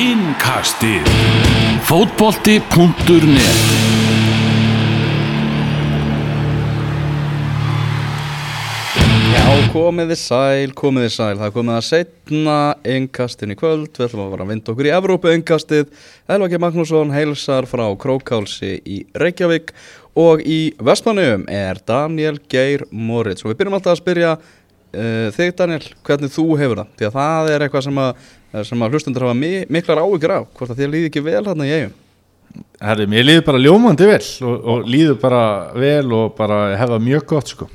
Innkastið. Fótbolti.net Já, komiði sæl, komiði sæl, það komið að setna innkastin í kvöld, við ætlum að fara að vinda okkur í Evrópu innkastið, Elvaki Magnússon heilsar frá Krókálsi í Reykjavík og í Vestmannum er Daniel Geir Moritz. Og við byrjum alltaf að spyrja þig Daniel, hvernig þú hefur það, því að það er eitthvað sem að, sem að hlustundur hafa mi miklar áhyggjur á, hvort að þér líði ekki vel hérna í eigum. Herri, mér líður bara ljómandi vel og, og líður bara vel og bara hefa mjög gott sko.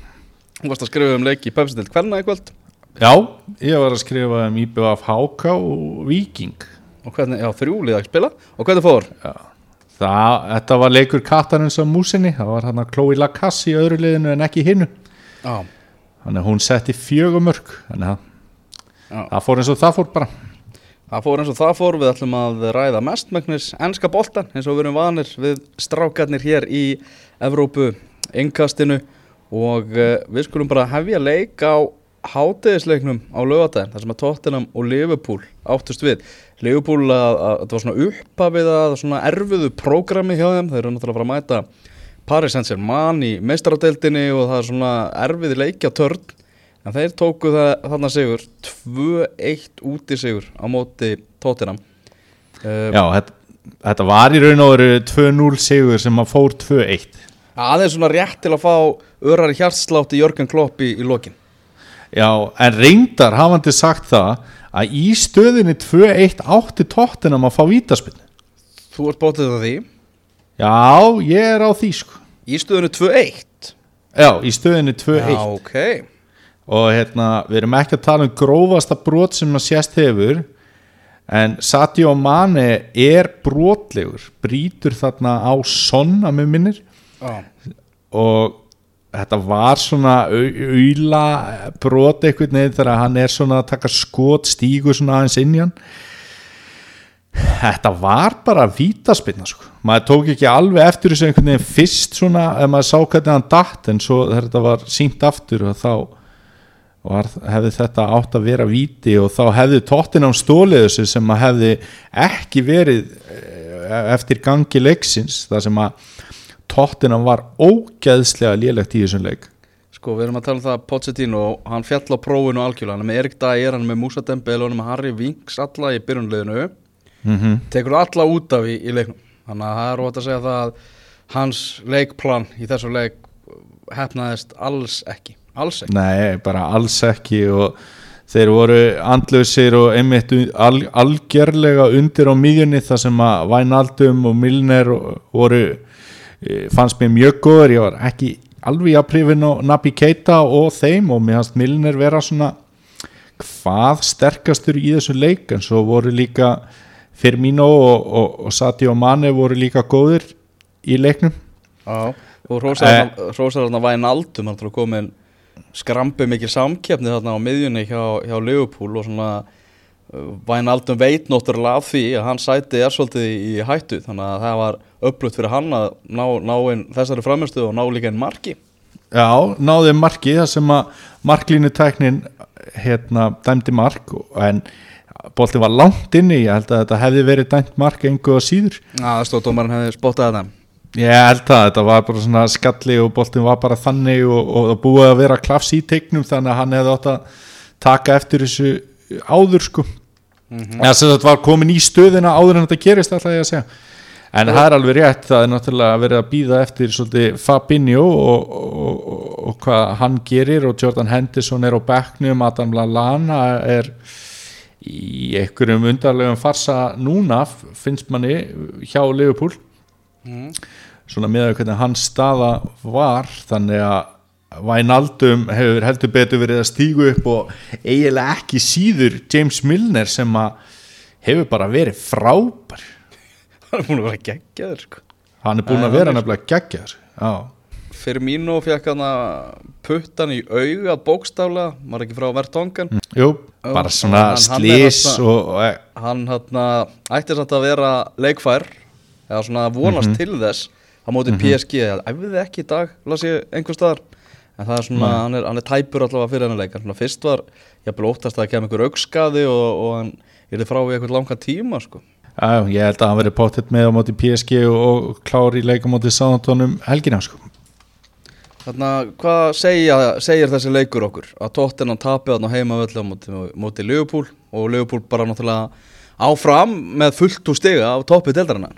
Þú varst að skrifa um leiki í Pepsi-dild hvernig kvöld. Já, ég var að skrifa um IBF Háká og Viking og hvernig, já, þrjúlið að spila. Og hvernig fór? Það, þetta var leikur kattarins á músinni, það var hann að Chloe Lacasse í öðru liðinu en ekki hinnu Já, þannig að hún setti fjögumörk þannig að Já. það fór eins og það fór bara. Það fór eins og það fór, við ætlum að ræða mestmæknis ennska boltan eins og við erum vanir við strákarnir hér í Evrópu innkastinu. Og uh, við skulum bara hefja leik á hátegisleiknum á lögadaginn þar sem að Tottenham og Liverpool áttust við. Liverpool að, að þetta var svona upphafið að svona erfiðu prógrami hjá þeim, þeir eru náttúrulega að fara að mæta Paris Saint-Germain í meistaradeildinni og það er svona erfiði leikja törn en þeir tóku það þarna sigur 2-1 úti sigur á móti Tottenham. Uh, Já, þetta, þetta var í raun og veru 2-0 sigur sem að fór 2-1 aðeins svona rétt til að fá örari hjartslátt í Jörgen Klopp í, í lokin. Já, en reyndar hafandi sagt það að í stöðinni 2-1 átti tóttinam að fá vítaspinn Þú ert bótið það því Já, ég er á því sko. Í stöðunu 2-1 Já, í stöðinni 2-1 Já, ok. Og hérna, við erum ekki að tala um grófasta brot sem að sést hefur en Sadio Mane er brotlegur brýtur þarna á sonn að með minnir. Já, og þetta var svona auðla brot einhvern veginn þegar hann er svona að taka skot stígur svona aðeins inn í hann þetta var bara vítaspinna sko, maður tók ekki alveg eftir þessu einhvern veginn fyrst svona ef maður sá hvernig hann datt en svo þegar þetta var sínt aftur og þá var, hefði þetta átt að vera víti og þá hefði tóttin á stólið þessu sem að hefði ekki verið eh, eftir gangi leiksins þar sem að tóttinam var ógeðslega lélegt í þessum leik. Sko, við erum að tala um það að Pochettino, hann fjall á prófinu algjörlega, hann er með Erik Dyer, hann er með Musa Dembele og hann er með Harry Winks alla í byrjunliðinu mm -hmm. tekur alla út af í, í leiknum. Þannig að það er rót að segja það að hans leikplan í þessu leik hefnaðist alls ekki. Alls ekki. Nei, bara alls ekki og þeir voru andlausir og einmitt al, algjörlega undir á miðjunni þar sem að Vainaldum og Milner voru e, fannst mér mjög góður, ég var ekki alveg að prifin á Nabi Keita og þeim og mér fannst Milner vera svona hvað sterkastur í þessu leik en svo voru líka Firmino og, og, og Sadio Mane voru líka góður í leiknum. Já, og hrósar þarna væn aldum hann er komin skrampi mikið samkjöfni þarna á miðjunni hjá, hjá Liverpool og svona væn aldum veit náttúrulega af því að hann sæti er svolítið í hættu þannig að það var upplutt fyrir hann að ná, ná inn þessari framistuð og ná líka einn marki. Já, náði marki það sem að marklínu tæknin hérna dæmdi mark en boltin var langt inni ég held að þetta hefði verið dæmt mark einhverja síður. Já, það stóð dómarinn hefði spottað þetta. Ég held að þetta var bara svona skalli og boltin var bara þannig og, og búið að vera klafs í teiknum þannig að hann hefði átt að taka eftir þessu áður sko. Mm -hmm. eða sem þetta var komin í stöðina áður en þetta gerist alltaf ég að segja. En það er alveg rétt, það er náttúrulega verið að býða eftir svolítið Fabinho og, og, og, og hvað hann gerir og Jordan Henderson er á bekknum Adam Lallana er í einhverjum undarlegum farsa núna finnst manni hjá Liverpool mm. svona með að hvernig hans staða var þannig að Vainaldum hefur heldur betur verið að stígu upp og eiginlega ekki síður James Milner sem að hefur bara verið frábær hann er búin að vera geggjaður sko. hann er búin að vera er- nefnilega geggjaður já, Firmino fekk hann að puttan í auga bókstaflega, var ekki frá Vertongan jú, bara svona hann- hann slís og, og hann hann ætti samt að vera leikfær eða svona vonast Mhm. til þess á móti PSG, eða æfði ekki í dag las ég einhver staðar. En það er svona, hann er, hann er tæpur allavega fyrir hennar leik. Svona fyrst var, ég búið óttast að það kem einhver augskaði og, og hann er frá í eitthvað langa tíma sko. Já, ég held að hann verið pottitt með á móti PSG og, og klári í leika móti Sáðantónum helgina sko. Þannig að hvað segja, segir þessi leikur okkur? Að Tottenham tapir þarna heima völdu á móti, móti Liverpool og Liverpool bara náttúrulega áfram með fullt úr stiga á toppið deildarinnar.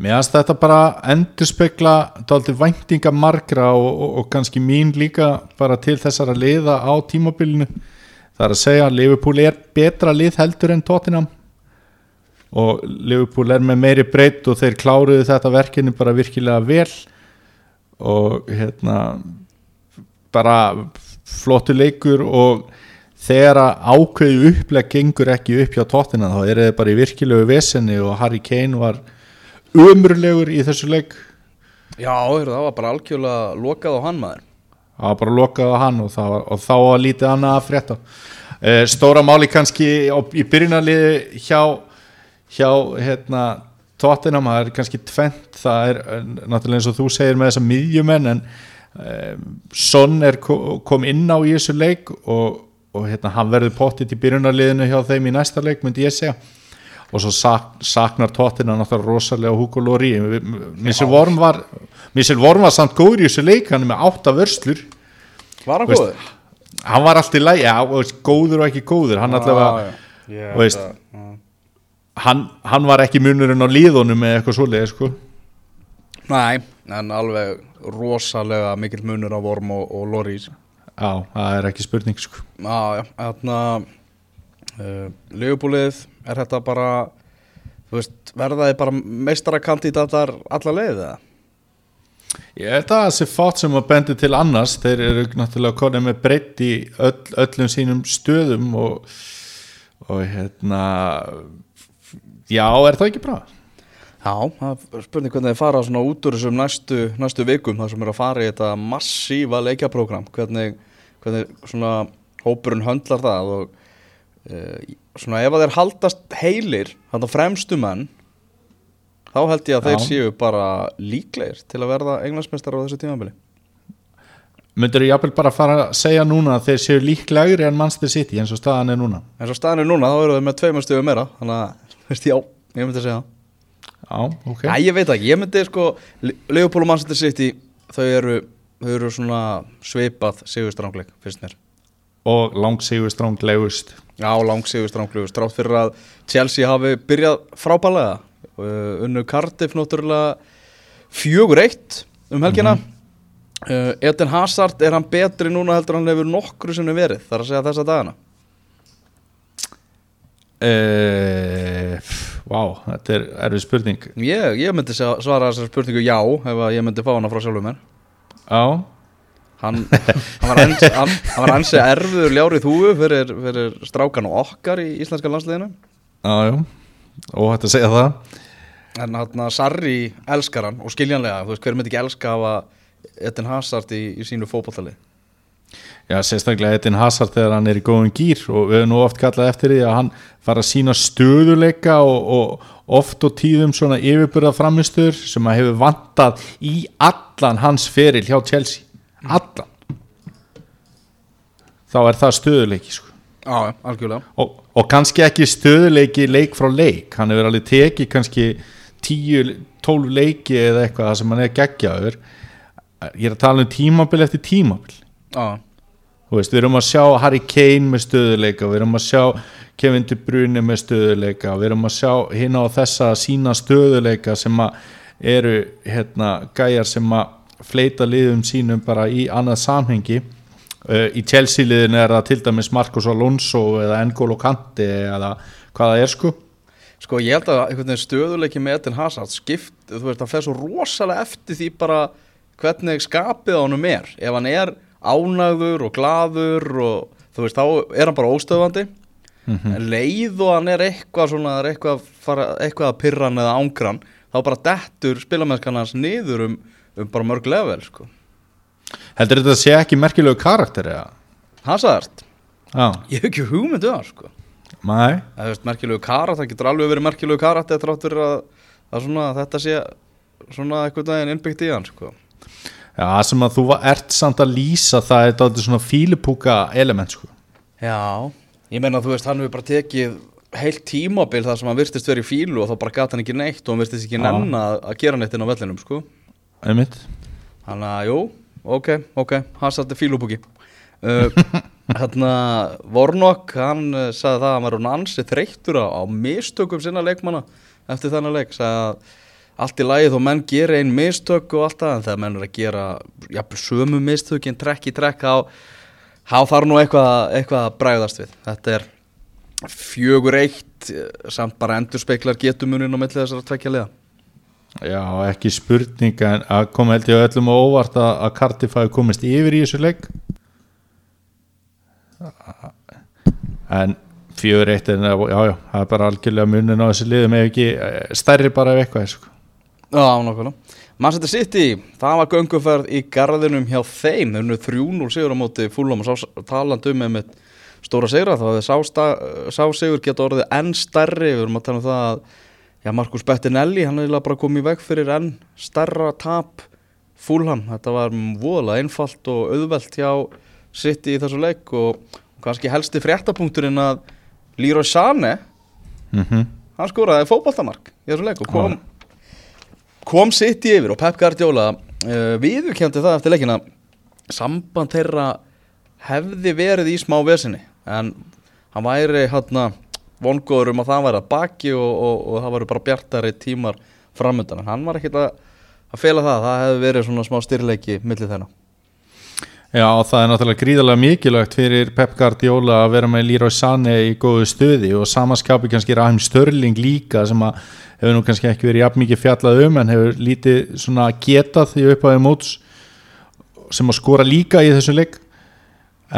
Mér finnst þetta bara endur spekla dálítið væntinga margra og, og, og kannski mín líka bara til þessara liða á tímabilinu. Það er að segja að Liverpool er betra lið heldur en Tottenham og Liverpool er með meiri breytt og þeir kláruðu þetta verkinu bara virkilega vel og hérna bara flottu leikur og þegar ákveðu uppleg gengur ekki upp hjá Tottenham þá er það bara í virkilegu vesenni og Harry Kane var umrlegur í þessu leik Já, það var bara algjörlega lokað á hann maður. það var bara lokað á hann og, var, og þá var lítið annað að frétta e, stóra máli kannski í byrjunarliði hjá hjá hérna Tottenham, það er kannski tvent það er náttúrulega eins og þú segir með þessa miðjumenn en um, Son er kom inn á í þessu leik og, og hérna hann verður pottit í byrjunarliðinu hjá þeim í næsta leik myndi ég segja. Og svo sak, saknar Tottenham náttúrulega rosalega Hugo Lóri Missel Vorm var Missel Vorm var samt góður í þessu leik hann er með átta vörslur. Var hann góður? hann var alltaf í læg, já, góður og ekki góður. Hann allavega, yeah, veist, hann, hann var ekki munurinn á líðunum eða eitthvað svoleiði sko. Nei, en alveg rosalega mikill munur á Vorm og, og Lorís. já, það er ekki spurning sko. Já, já, þarna uh, Leifubúlið, er þetta bara veist, verða þið bara meistarakandidatar alla leið eða? ég held að það sé fátt sem að bendi til annars þeir eru náttúrulega konið með breytt í öll, öllum sínum stöðum og, og hérna já, er það ekki bra? Já, spurning hvernig þið fara svona út úr þessum næstu, næstu vikum þar sem er að fara í þetta massífa leikjaprógram hvernig, hvernig svona hópurinn höndlar það og e, svona ef að þeir haldast heilir þannig að fremstu menn þá held ég að þeir Já. séu bara líklegir til að verða englandsmeistar á þessu tímabili myndur þú jafnvel bara fara að segja núna að þeir séu líklegri en Manchester City eins og staðan er núna? En svo staðinu núna þá eru þeir með tveimur stöðu meira þannig að, veist, já, ég myndi að segja já, ok. Æ, ég veit ekki, ég myndi sko Leopold og Manchester City þau eru, þau eru svona svipað sigurstrángleik, finnst mér. Og langsigur stránglegust Já, lang sigurstrángleik, strátt fyrir að Chelsea hafi byrjað frábælega uh, unnu Cardiff náttúrulega fjögur eitt um helgina. Mm Eden Hazard, er hann betri núna heldur hann hefur nokkru sinni verið? Þar að segja þessa dagana. Uh, Vá, þetta er erfið spurning. Ég, ég myndi svara þessari spurningu já ef ég myndi fá hana frá sjálfum mér. Já, Hann, hann var ansi, hann, hann var ansi erfiður ljárið húfu fyrir, fyrir strákan og okkar í íslenska landsliðinu. Já, já. Og hægt að segja það. En hann Sarri elskar hann og skiljanlega, þú veist, hver myndi ekki elska að Eden Hazard í, í sínu fótballtali Já, sérstaklega Edin Hazard þegar hann er í góðum gýr og við höfum nú oft kallað eftir því að hann fara að sína stöðuleika og, og oft og tíðum svona yfirbyrða framistur sem að hefur vantað í allan hans feril hjá Chelsea. Allan. Þá er það stöðuleiki sko. Já, algjörlega. Og, og kannski ekki stöðuleiki leik frá leik. Hann hefur alveg tekið kannski 10-12 leiki eða eitthvað sem hann er geggjaður ég er að tala um tímabil eftir tímabil Já, Þú veist, við erum að sjá Harry Kane með stöðuleika, við erum að sjá Kevin De Bruyne með stöðuleika, við erum að sjá hérna á þessa sína stöðuleika sem að eru hérna gæjar sem að fleita liðum sínum bara í annað samhengi. Uh, í Chelsea liðinu er það til dæmis Marcos Alonso eða N'Golo Kante eða hvað það er sko. sko ég held að stöðuleiki með Eden Hazard skipt, þú veist, það fer svo rosalega eftir því bara hvernig skapið á honum er. Ef hann er ánægður og glaður og þú veist, þá er hann bara óstöðvandi. En leið og hann er eitthvað svona, er eitthvað, að fara, eitthvað að pyrra hann eða ángran, þá bara dettur spilamennskan hans niður um, um bara mörg level, sko. Heldur þetta sé ekki merkilegu karakter eða? Hazard, Já, ég hef ekki hugmyndu það, sko. Veist, merkilegu karat, það getur alveg verið merkilegu karat eða þrátt fyrir að, að svona, þetta sé svona eitthvað daginn innbyggt í hann, sko já, sem að þú ert samt að lýsa það er þetta svona fílipúka element sko. Já, ég meina þú veist hann hefur bara tekið heilt tímabil þar sem hann virtist verið í fílu og þá bara gata hann ekki neitt og hann virtist ekki nenn að, að gera neitt inn á vellinum sko. Þannig að, jú, ok, ok, Hazard er fílubúki uh, Þannig að Vornok, hann uh, sagði það að hann var hún ansi þreyttur á, mistökum sinna leikmanna eftir þennan leik sagði að allt í lagi þó menn gera einn mistök og allt það en þegar menn er að gera jafnvel sömu mistökin trekk í trekk þá, þarf nú eitthvað, eitthvað að bræðast við. Þetta er fjögur eitt samt bara endurspeklar getumuninn á milli þessar tvekja liða. Já, ekki spurning en að koma held ég öllum á óvart að, að Cardiff hafi komist yfir í þessu leik. En fjögur eitt en já, já, það er bara algjörlega munin á þessu liðum ef ekki eh, stærri bara ef eitthvað er, sko. Já, nákvæmlega. Manchester City, það var gönguferð í garðinum hjá þeim, þeir eru 3-0 sigur á móti fúlum og sá talandi um með stóra sigra, þá hefði sá, sta- sá sigur geta orðið enn stærri, við erum að tala um það að já, Markus Bettinelli, hann eiginlega bara komið í veg fyrir enn stærra tap fúlham, þetta var voðalega einfalt og auðvelt hjá City í þessu leik og, kannski helsti fréttapunkturinn að Leroy Sané, mm hann skoraði fótboltamark í þessu leik og kom, kom sitt í yfir og Pep Guardiola uh, viðurkendi það eftir leikina. Samband þeirra hefði verið í smá vesinni en hann væri hann vongóður um að það væri að baki og, og, og það væri bara bjartari tímar framöndan hann var ekkit að, að fela það það hefði verið svona smá styrleiki millir þennan Já, það er náttúrulega gríðarlega mikilvægt fyrir Pep Guardiola að vera með Leroy Sané í góðu stöði og samanskapi kannski Rahim Störling líka sem að hefur nú kannski ekki verið jafn mikið fjallað um en hefur lítið svona getað því upphæði móts sem að skora líka í þessu leik.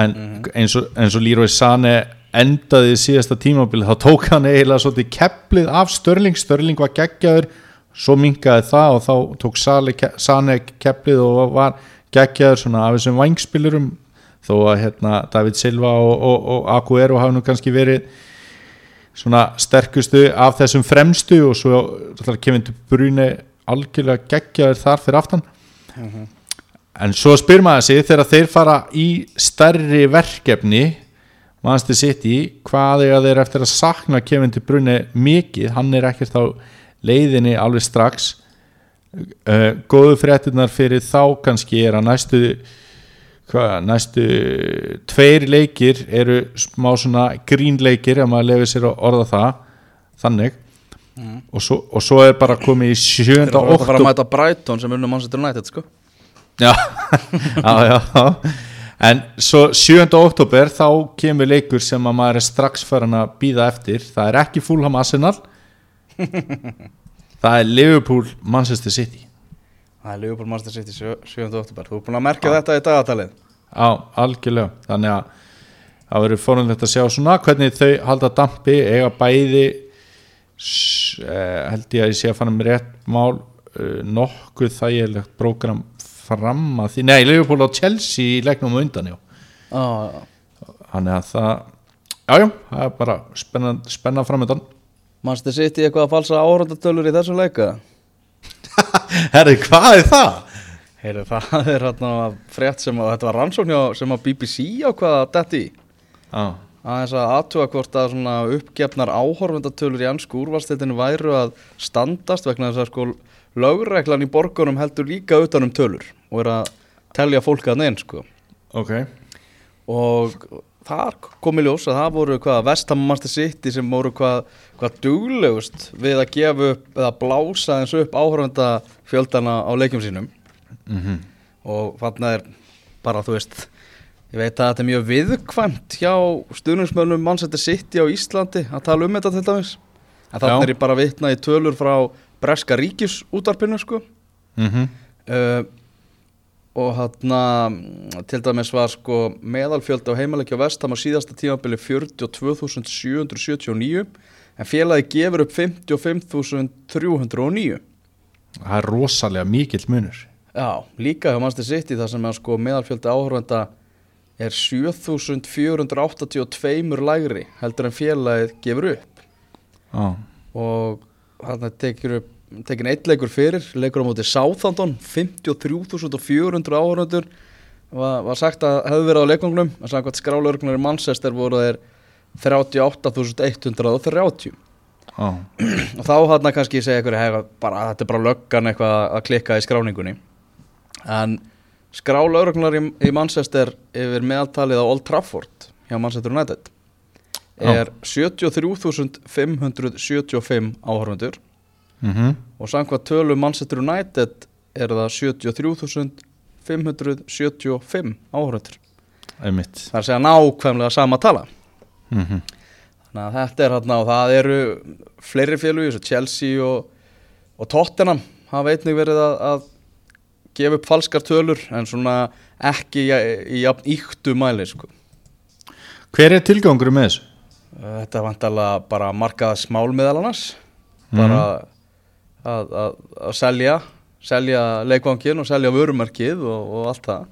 En eins, og, eins og Leroy Sané endaði í síðasta tímabili þá tók hann eiginlega svolítið keplið af Störling, Störling var geggjaður svo minkaði það og þá tók Sané keplið og var geggjaður svona af þessum vangspilurum þó að hérna David Silva og, og, og Aguero hafa nú kannski verið svona sterkustu af þessum fremstu og svo Kevin De Bruyne algjörlega geggjaður þar fyrir aftan. En svo spyr maður sig þegar þeir fara í stærri verkefni mannstu sitt í hvað er þeir eftir að sakna Kevin De Bruyne mikið, hann er ekkert á leiðinni alveg strax. uh, góðu fréttunar fyrir þá kannski er að næstu hvað, næstu tveir leikir eru smá svona grínleikir ef maður lefið sér að orða það þannig. Og, svo, og svo er bara komið í Þeir sjönda eru að fara að oktober mæta Brighton sem unnum Manchester United sko. Já, já, já. En svo 7. oktober þá kemur leikur sem að maður er strax farin að býða eftir. Það er ekki Fulham Arsenal það er Liverpool Manchester City. Það er Liverpool Manchester City 7. oktober Þú er búin að merkja þetta í dagatalið. Á, algjörlega. Þannig að það verður fórunlegt að sjá svona hvernig þau halda dampi eiga bæði eh, held ég að ég sé að fanna með rétt mál eh, nokkuð þægilegt prógram fram að því, nei, Liverpool á Chelsea í leiknum undan, já. Ah, þannig að það jájá, það er bara spennan, spennan framöndan Manchester City eitthvað að falsa áhörndatölur í þessu leika? Herri, hvað er það? Heyrðu, það er hérna frétt sem að þetta var rannsókn sem að BBC ákvaða detti í. Já, aðeins að aðtuga hvort að svona uppgefnar áhorfendatölur í ansku úrvalstildinu væru að standast vegna þess að sko lögreglan í borgunum heldur líka utan um tölur og er að telja fólk að neinn sko. Ok. Og þar kom í ljós að það voru hvað Vestham Master City sem voru hvað, hvað duglegust við að gefa upp eða blása eins upp áhörfendafjöldana á leikjum sínum. Mm og þarna er bara þú veist ég veit að þetta er mjög viðkvæmt hjá stuðningsmönnum Manchester City á Íslandi að tala um þetta til dæmis. En þarna er ég bara að vitna í tölur frá Breska ríkisútvarpinu sko. -hmm. uh, og hann til dæmis var sko meðalfjöldi á heimalegja vestam á síðasta tímabili 42.779 en félagi gefur upp 55.309 það er rosalega mikill munur. Já, líka hjá Manchester City þar sem sko meðalfjöldi áhörvenda er 7482 lægri heldur en félagið gefur upp. Já, og hann tekir upp tekin eitt leikur fyrir, leikur á móti Southampton 53.400 áhörvendur var, var sagt að hefði verið á leikungnum en samkvæmt skrálörgnar í Manchester voru þeir 38.130 Já, og þá hann kannski segja ykkur hef, bara, þetta er bara löggan eitthvað að klikka í skráningunni. En skrá lögreglunar í, í Manchester yfir meðaltalið á Old Trafford hjá Manchester United er 73.575 áhörfundur mhm. Og samkvæmt tölu Manchester United er það 73.575 áhörfundur það er að segja nákvæmlega sama tala mhm. Þannig að þetta er hérna og það eru fleiri félug eins og Chelsea og, og Tottenham hafa einnig verið að, að gefa upp falskar tölur en svona ekki í, jafn íktu mæli sko. Hver er tilgangur með þessu? Þetta er vantalega bara markaða smál meðal annars. Bara að, að, að selja selja leikvangin og selja vörumarkið og, og allt það.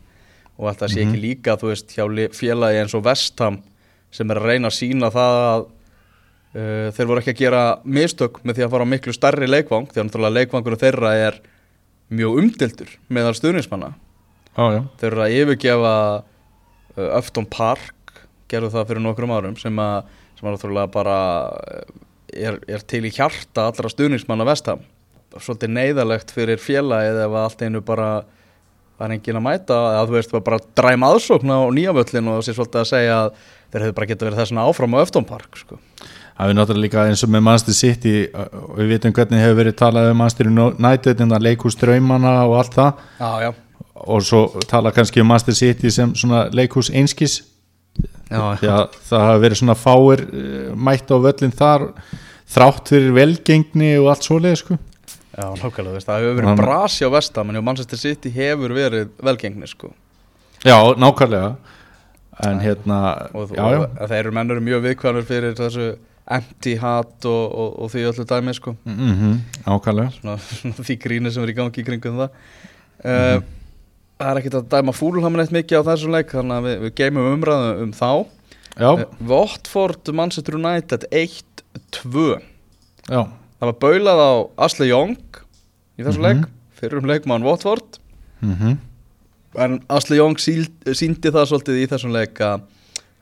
Og það sé ekki líka þú veist hjá félagi eins og Vestham sem er að reyna að sína það að uh, þeir voru ekki að gera mistök með því að fara á miklu starri leikvang því að náttúrulega leikvangunum þeirra er mjög umdildur meðal stuðnismanna já þeir eru að yfirgefa uh, Öfton Park gerðu það fyrir nokkrum árum sem að sem að náttúrulega bara uh, er, er til í hjarta allra stuðningsmanna vestam. Svolítið neyðalegt fyrir félagið ef að allt einu bara það er engin að mæta að þú veist bara dræma aðsókn á nýjavöllin og það sé svolítið að segja að þeir hefur bara getað verið þessuna áfram á Öfton Park sko. Það er náttúrulega líka eins og með Manchester City og við vitum hvernig hefur verið talað um Manchester United en það leikús draumana og allt það. Já, já, og svo tala kannski um Manchester City sem leikús einskis. Já, það hafa verið svona fáir mætt á völlin þar þrátt fyrir velgengni og allt svoleið sko já nákvæmlega, veist, það hefur verið Hann- brasi á vestam en Manchester City hefur verið velgengni sko. Já, nákvæmlega. En hérna, og, já, já. og að þeir eru mennur mjög viðkvæmur fyrir þessu empty hat og, og, og því öllu dæmi sko. mm nákvæmlega. Svona, því gríni sem er í gangi í kringum það. Uh, það er ekkert að dæma fúlhamin eitt mikið á þessum leik þannig að við, við geymum umræðu um þá. Já, uh, Watford Manchester United 1-2 já, það var baulað á Asle Young í þessum Mhm. leik fyrir um leikmann Watford mhm en Asle Young síndi það svolítið í þessum leik að,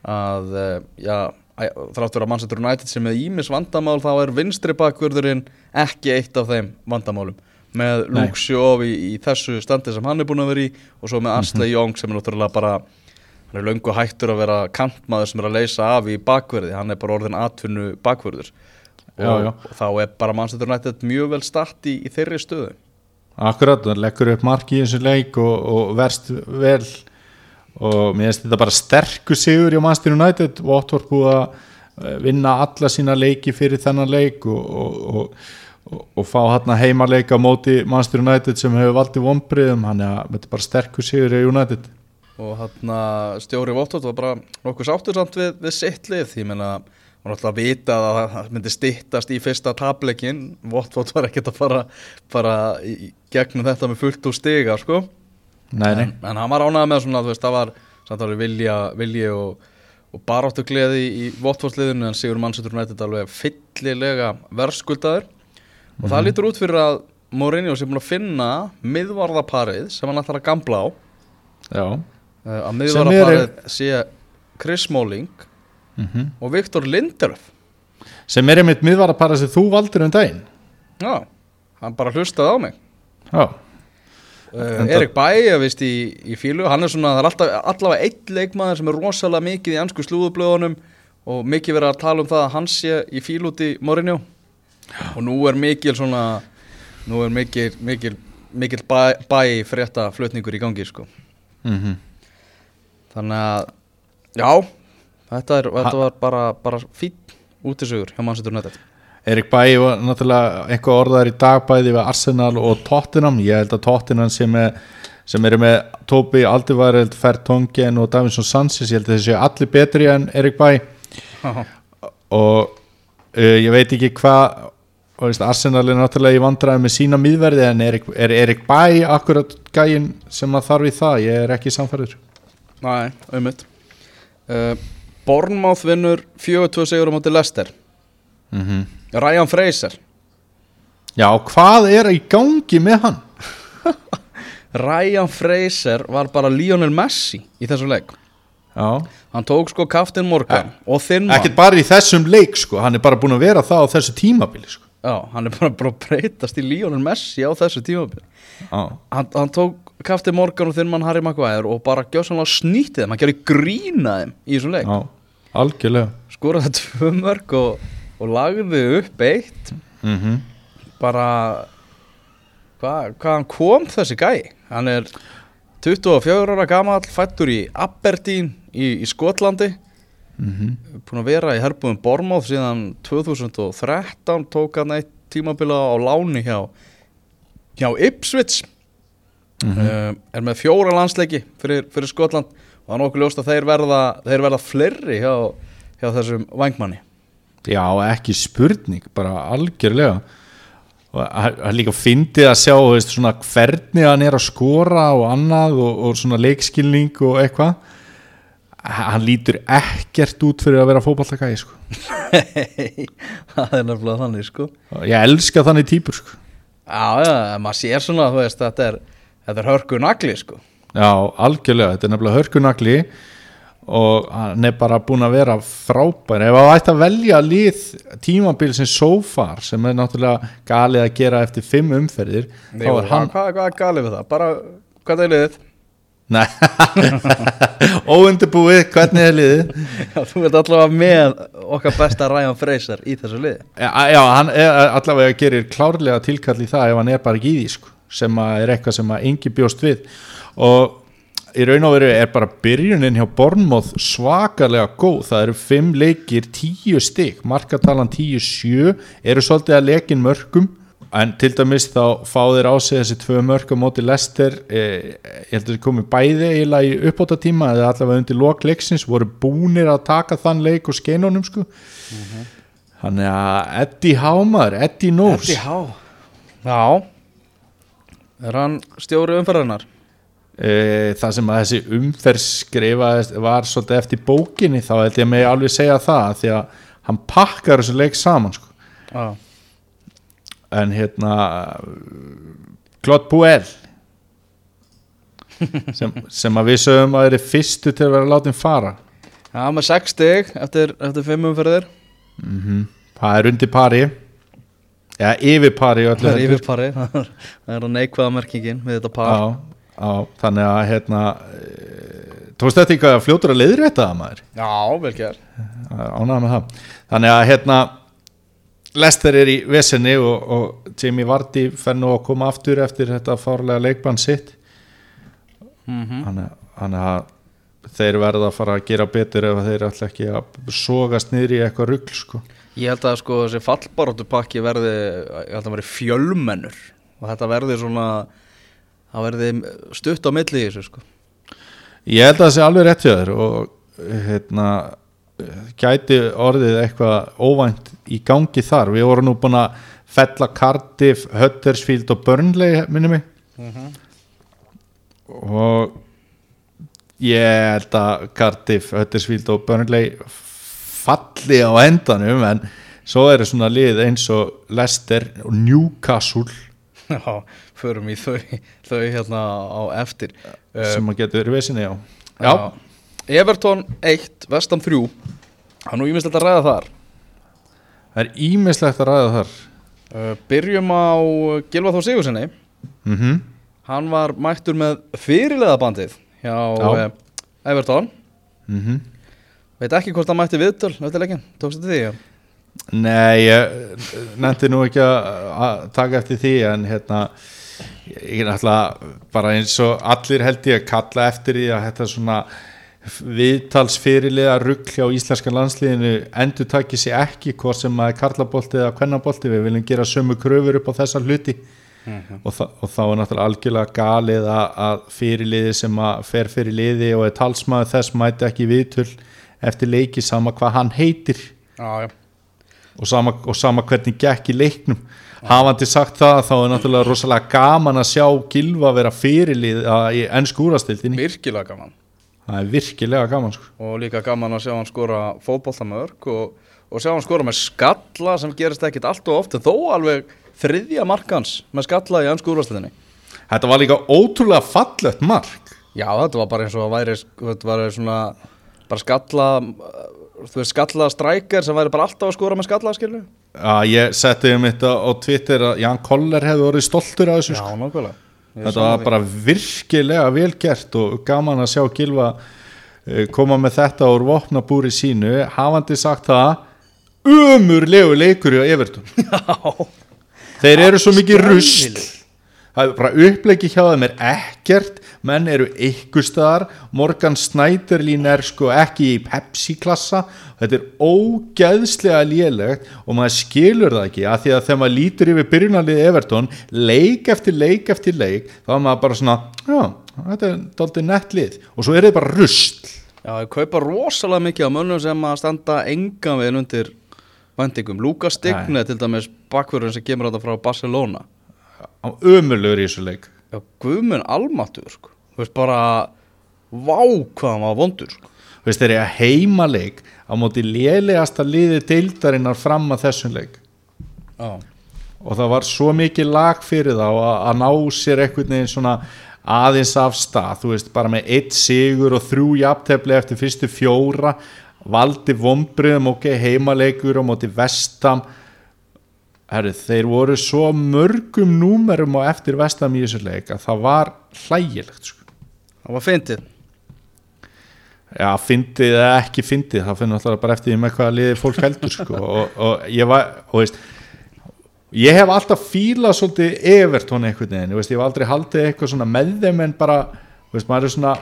að uh, já, þráttur að Manchester United sem með ímis vandamál þá er vinstri bakvörðurinn ekki eitt af þeim vandamálum með. Luke Shaw í, í þessu standi sem hann er búin að vera í og svo með Asle Mhm. Young sem er náttúrulega bara hann er löngu hættur að vera kantmaður sem er að leysa af í bakverði hann er bara orðin atvinnu bakverður Já, já. og þá er bara Manchester United mjög vel start í, í þeirri stöðu. Akkurat, það leggur upp mark í þessu leik og, og verst vel. Og mér finnst þetta bara sterkur sigur hjá Manchester United. Watford búið að eh, vinna alla sína leiki fyrir þennan leik og, og, og, og, og fá hérna heimaleik á móti Manchester United sem hefur valdið vonbriðum hann er að þetta er bara sterkur sigur hjá United. Og hann stjóri Votvot var bara nokkuð sáttur samt við, við sitt lið. Því menna hann alltaf að vita að það myndi stittast í fyrsta tableikin Votvot var ekkert að fara, fara gegnum þetta með fullt úr stiga sko. Nei, nei, en, en hann var ánægð með svona veist, það var samt alveg vilja, vilji og, og baráttu gleði í Votvot liðinu en Sigur Mannsættur United alveg fyllilega verðskuldaður. Og það lítur út fyrir að Mourinho sé búin að finna miðvarðaparið sem hann ætlar að gamla á. Já. Uh, að Sem miðvaraparið sé Chris Smalling mm og Viktor Lindelöf sem er einmitt miðvarapara sem þú valdir um daginn. Já, hann bara hlustaði á mig. Já, uh, Erik Bæ, ég veist, í, í fílu hann er svona, það er alltaf, allavega einn leikmaður sem er rosalega mikið í ansku slúðublöðunum og mikið verið að tala um það að hann sé í fílu út í Mourinho. Og nú er mikil svona nú er mikil, mikil, mikil bæ, bæ frétta flutningur í gangi sko. mm þannig að já, þetta, er, þetta var bara, bara fín útisugur hjá Manchester United. Erik Bæ var náttúrulega eitthvað orðaður í dag bæði við Arsenal og Tottenham. Ég held að Tottenham sem, er, sem eru með Tobi Aldivareld, Fertongen og Davinson Sanchez, ég held að þessi allir betri en Erik Bæ. Og uh, ég veit ekki hvað Arsenal er náttúrulega í vandræði með sína miðverði en Erik, er Erik Bæ akkurat gæin sem að þarf í það? Ég er ekki samfærður Nei, auðvitað. Uh, Bournemouth vinnur 4-2 sigur á móti Leicester. Mm -hmm. Ryan Fraser. Já, hvað er í gangi með hann? Ryan Fraser var bara Lionel Messi í þessu leik. Já. hann tók sko Kaftin Morgan og þinn mann. ekkert bara í þessum leik sko. Hann er bara búin að vera það á þessu tímabili sko. Já, hann er bara, bara að breytast í Lionel Messi á þessu tímabili. Já. hann, hann tók Kaftin Morgan og þinn mann Harry Maguire og bara gjóðsannlega snýtti þeim, hann gerði grína þeim í þessum leik, Já, algjörlega. Skoraði tvö mörg og, og lagði upp eitt. Mm bara hvað hva hann kom þessi gæi? Hann er 24 ára gamall fættur í Aberdeen í, í Skotlandi. Búin að vera í herbúðum Bormóð síðan 2013 tók hann eitt tímabila á láni hjá hjá Ipswich. Uh, er með fjóra landsleiki fyrir, fyrir Skotland það er nokkuð ljóst að þeir verða þeir verða fleiri hjá, hjá þessum vangmanni Já, ekki spurning, bara algjörlega og það er líka fyndið að sjá veist, hvernig hann er að skora og annað og, og svona leikskilning og eitthvað hann lítur ekkert út fyrir að vera fótballtakæði sko. það er nefnilega þannig sko ég elska þannig típur sko. Já, já, maður sér svona, veist, þetta er, þetta er hörku nagli, sko. Já, algjörlega, þetta er nefnilega hörkunagli og hann er bara búin að vera frábær ef það ætti að velja lið tímabil sem so far sem er náttúrulega galið að gera eftir fimm umferðir Jú, er hann Hvað, hvað er galið við það? Bara, hvað er liðið? Nei, óundibúið, hvernig er liðið? Já, þú ert allavega með okkar besta Ryan Fraser í þessu liði. Já, já, hann allavega gerir klárlega tilkall í það ef hann er bara ekki í því sko, sem er eitthvað sem að engi bjóst við og í raun og veru er bara byrjunin hjá Bornmoth svakalega góð, það eru fimm leikir tíu stygg, markatalan tíu sjö, eru svolítið að lekin mörgum en til dæmis þá fá þeir á sig þessi tvö mörg á móti Lester eh, ég heldur að komi bæði eiginlega í uppbóta tíma eða allavega undir lok leiksins voru búnir að taka þann leik og skeinunum sko Þannig að Eddie Hámar, Eddie Knows Eddie Há. Já. Er hann stjóri umferðarnar? E, Það sem að þessi umferð skrifaðist var svolítið eftir bókinni þá held ég mig alveg segja það því að hann pakkar þessu leik saman sko. Já. en hérna Claude Puel sem, sem að við sögum að þeir eru fyrstu til að vera látin fara Já, með sex stig eftir, eftir fimm umferðir. mm það er undir pari eða yfir pari Það er yfir pari. Það er að neikvaða merkingin við þetta par. Já, já, þannig að hérna e, tókst þetta eitthvað að fljótur að leiðrétta það maður. Já, vel ger. ánægða með það. Þannig að hérna Lester er í vesenni og, og Jamie Vardy fer nú að koma aftur eftir þetta fárlega leikbann sitt. Mm þannig þannig að þeir verða að fara að gera betur ef þeir ætla ekki að sogast niður í eitthvað rugl sko. Ég held að sko þessi fallbaróttu pakki verði, ég held að verði fjölmennur. Og þetta verði svona, það verði stutt á milli í þessu sko. ég held að það sé alveg rétt hjá þér og hérna gæti orðið eitthvað óvænt í gangi þar, við vorum nú búin að fella Cardiff, Huddersfield og Burnley minni mig. Og ég held að Cardiff, Huddersfield og Burnley falli á endanum en svo eru svona lið eins og Leicester og Newcastle. Já, förum í þau, þau hérna á eftir. Sem að getur verið vesinni á já, Everton 1, Vestam 3, það er nú ímislegt að ræða þar. það er ímislegt að ræða þar Uh, byrjum á Gilva Þór Sigurssoni, mhm hann var mættur með fyrirlega bandið hjá Já. uh, Everton. mm Veit ekki hvort hann mætti viðtöl eftir leikin, tókst þetta því? Já? Nei, ég nefndi nú ekki að taka eftir því en hérna ég er náttúrulega bara eins og allir held ég að kalla eftir því að þetta svona viðtalsfyrirlega rugg hjá íslenska landsliðinu endur takið sér ekki hvort sem að karlabolti eða kvennabolti, við viljum gera sömu kröfur upp á þessa hluti. Og, þa og þá er náttúrulega algjörlega galið að, fyrirliði sem að fer fyrir liði og er talsmaður þess mæti ekki viðtöl eftir leiki sama hvað hann heitir. Já, já. og sama, og sama hvernig gekk í leiknum hafandi sagt það þá er náttúrulega rosalega gaman að sjá Gilva vera fyrirlið í ennsku úrastildinni Virkilega gaman. það er virkilega gaman sko. Og líka gaman að sjá hann skora fótboltamörk og, og sjá hann skora með skalla sem gerist ekkit allt og oft en þó alveg þriðja markans með skalla í ennsku úrvarsliðinni. þetta var líka ótrúlega fallegt mark Já, þetta var bara eins og að væri, þetta var svona bara skalla þú veist skalla strækjar sem væri bara alltaf að skora með skalla skilur Já, ég setti um þetta á Twitter að Jan Koller hefði orðið stoltur af þessu sko. nákvæmlega. Þetta var bara virkilega vel gert og gaman að sjá Gilva eh, koma með þetta úr vopnabúri sínu hafandi sagt það umurlegu leikur í Evertón Já, þeir eru svo mikið rusl. það er bara upplegi hjá þeim er ekkert menn eru ykkur staðar. Morgan Snyderlín er sko ekki í Pepsi klassa þetta er ógeðslega lélegt og maður skilur það ekki að því að þegar maður lítur yfir byrjunarlið Everton leik eftir leik eftir leik þá er maður bara svona já, þetta er daldið nett lið. Og svo er þetta bara rusl. Já, ég kaupa rosalega mikið á mönnum sem að standa engan veginn undir vendingum. Lukas Stigne til dæmis bakverðurinn sem kemur þetta frá Barcelona. á ömurlegur í þessu leik Já, guðmun almatur, sko. Þú veist bara, vá hvað hann var vondur, sko. Þú veist þeir eru að heima leik á móti lélegasta liði deildarinnar fram að þessum leik Já. og það var svo mikið lag fyrir þá að, að ná sér einhvern veginn svona aðeins af stað, þú veist, bara með eitt sigur og þrjú jafntefli eftir fyrstu fjóra, valdi vombriðum ok, heimaleikur og móti vestam Herri, þeir voru svo mörgum númerum á eftir vestam í þessu leik að það var hlægilegt sko. Það var fyndið. Já, fyndið eða ekki fyndið það finnur alltaf bara eftir því með hvaða liði fólk heldur sko. og, og ég var og veist, ég hef alltaf fílað svolítið Evertón einhvern veginn, ég, veist, ég hef aldrei haldið eitthvað svona með þeim en bara veist, maður er svona,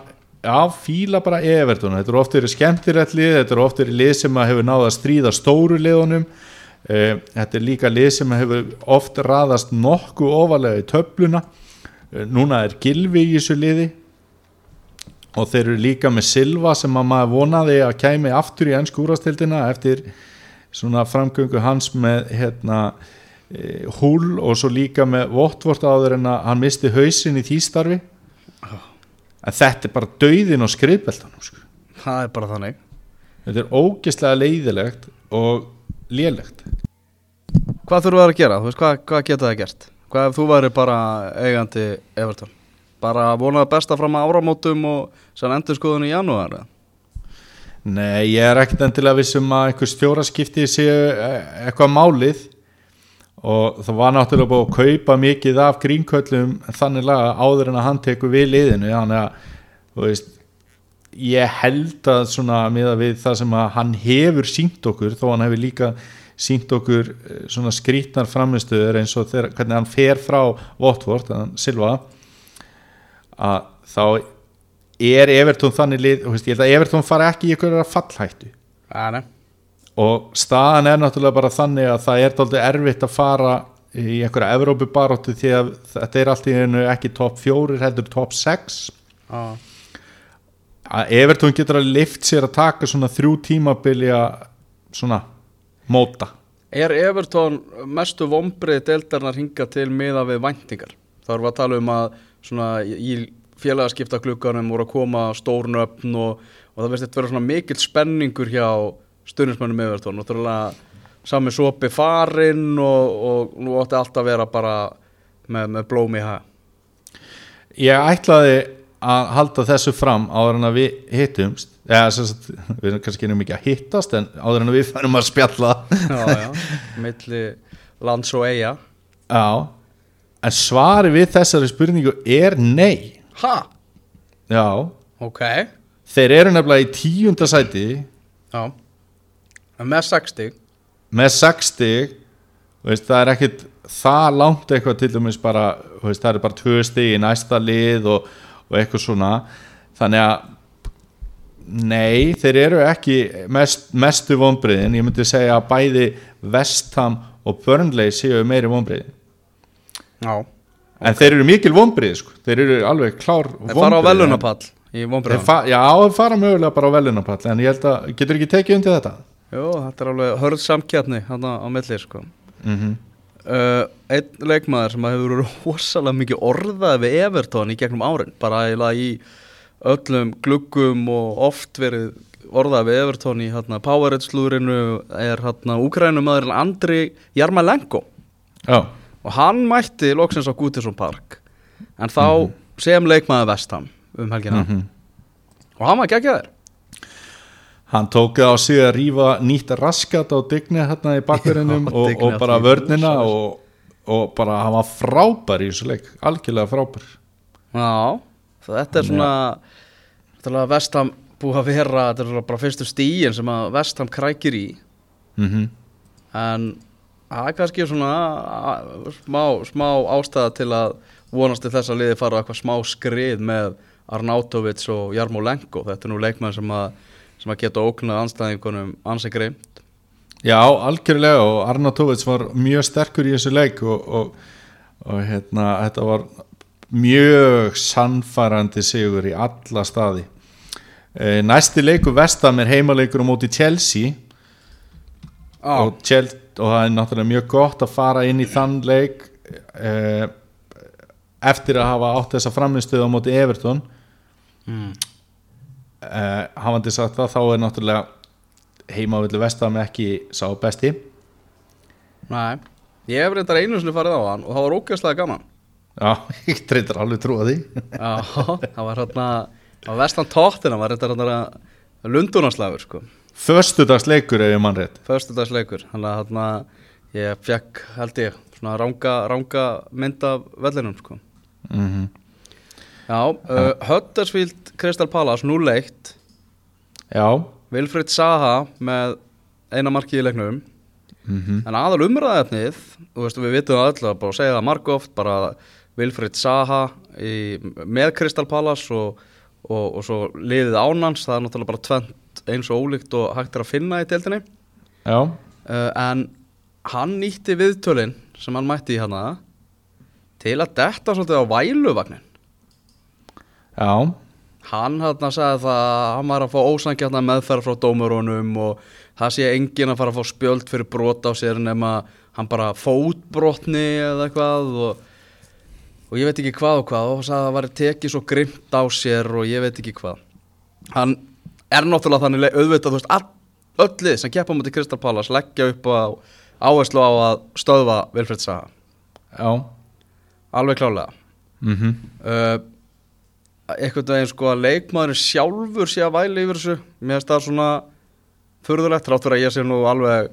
já, fíla bara Evertón, þetta eru oft verið skemmtilegt lið þetta eru oft verið lið sem hefur náða að stríða stóru liðunum þetta er líka lið sem hefur oft raðast nokkuð ofalega í töfluna uh, núna er Gilvi í þessu liði og þeir eru líka með Silva sem að maður vonaði að kæmi aftur í ennsku úrastildina eftir svona framgöngu hans með hérna húl og svo líka með Votvort áður en að hann misti hausin í því starfi en þetta er bara dauðin og skrifbeltanum sko. Það er bara þannig. þetta er ógeðslega leiðilegt og lélegt Hvað þurfum við að gera? Veist, hvað, hvað geta það gert? Hvað ef þú væri bara eigandi Everton? Bara vonaði besta fram að áramótum og sann endur skoðun í janúar? Nei, ég er ekkert endilega vissum að einhver stjóraskipti séu eh, eitthvað málið og það var náttúrulega búið að kaupa mikið af grínköllum þannig laga áður en að hann tekur við liðinu þannig að þú veist, ég held að svona miða við það sem að hann hefur sínt okkur þó hann hefur líka sínt okkur eh, svona skrítnar framistöður eins og þegar, hvernig hann fer frá Votvort, hann Silva að þá er Evertón þannig lið, veist, ég held að Evertón fara ekki í einhverja fallhættu Ja, nei. og staðan er náttúrulega bara þannig að það er dálítið erfitt að fara í einhverja Evrópubaróttu því að þetta er allt í einu ekki top 4 heldur top 6 Já. Að Evertón getur að lift sér að taka svona þrjú tímabili að svona móta Er Everton mestu vombrið deildarnar hinga til miða við væntingar? Það við að tala um að svona í félagaskipta klukkanum voru að koma stórnöfn og, og það veist þetta vera svona mikill spenningur hjá stuðnismönnum Everton og sami sopi farinn og, og nú átti allt að vera bara með, með blómi í hæ. ég ætlaði að halda þessu fram áður en að við hittumst eða sagt, við erum kannski erum ekki að hittast en áður en að við færum að spjalla Já, já, milli lands og eiga. já en svari við þessari spurningu er nei Ha? já, Ok. þeir eru nefnilega í tíunda sæti Já. En Með 60. með 60 veist, það er ekkit það langt eitthvað til dæmis bara veist, það er bara tvö stig í næsta lið og, og eitthvað svona þannig að nei, þeir eru ekki mest, mestu vonbriðin, ég myndi segja að bæði Vestham og Burnley séu meiri vonbriðin Já. en þeir eru mikil vonbrið sko. þeir eru alveg klár Þeir fara á velunapall í fa já, þeir fara mögulega bara á velunapall en ég held að, getur ekki tekið undir þetta Jú, þetta er alveg hörð samkjarni hann á milli, sko. mm Uh, einn leikmaður sem hefur verið rosalega mikið orðað við Everton í gegnum árin, bara eiginlega í öllum gluggum og oft verið orðað við Everton í hérna, Powerhead-slúrinu er hérna úkrænumæðurinn Andri Jarmalenko já, og hann mætti loksins á Gútisson Park en þá sem leikmaður Vestham um helgina. Mhm. og hann var geggjaður hann tók það á sig að rífa nýtt raskat á dygni hérna í bakverðinum og, og bara vörnina og, og bara hann var frábær í þessu leik algjörlega frábær. Já, þetta er svona Þetta er að Vestham búið að vera Þetta er bara fyrstu stíin sem að Vestham krækir í. Mm En það er kannski svona smá, smá ástæða til að vonast til þess að liði fara eitthvað smá skrið með Arnautovic og Jarmo Lenko Þetta er nú leikmenn sem að, sem að geta ógnað anstæðingunum ansi greimt Já, algjörlega og Arnautovic var mjög sterkur í þessu leik og, og, og hérna, þetta var mjög sannfærandi sigur í alla staði. E, Næsti leikur Vestam er heimaleikur á móti Chelsea. Og, Chelsea, og það er náttúrulega mjög gott að fara inn í þann leik e, eftir að hafa átt þessa framistuð á móti Everton. Mm. E, hafandi sagt það þá er náttúrulega heimavillu Vestam ekki sá besti. Nei, ég hef reyndar einu sinni farið á hann og það var ógæslega gaman. Já, ég treytir alveg trúa því. Já, það var hérna var vestan tóttina, var reyndar hérna Lundunarslagur sko. Föstudagsleikur ef ég mann rétt. Föstudagsleikur Þannig að hérna ég fekk held ég svona ranga, ranga mynd af vellinum sko. Mm Já, uh, Huddersfield Crystal Palace 0-1 Já. Vilfrid Saha með eina markið í leiknum. Mm En aðal veist, við vitum að bara segja það margóft, bara Vilfrid Saha í, með Crystal Palace og, og, og svo liðið ánans, það er náttúrulega bara tvent eins og ólíkt og hægt er að finna í deildinni. Já, Uh, en hann nýtti viðtölin sem hann mætti í hana til að detta svolítið á væluvagnin. já, Hann hann sagði það að hann var að fá ósangjarnar meðferð frá dómurunum og það sé enginn að fara að fá spjöld fyrir brot á sér nema hann bara fótbrotni eða eitthvað og, og ég veit ekki hvað og hvað og hann sagði að það var tekið svo grimt á sér og ég veit ekki hvað. Hann er náttúrulega þannig auðvitað, þú veist, all, öll lið sem keppa mútið Kristal Palace leggja upp á áherslu á að stöðva Vilfred Saga. já Alveg klálega. mm uh, einhvern veginn sko að leikmaðurinn sjálfur sé að væli yfir þessu. Mér finnst það svona furðulegt trátt fyrir að ég sé nú alveg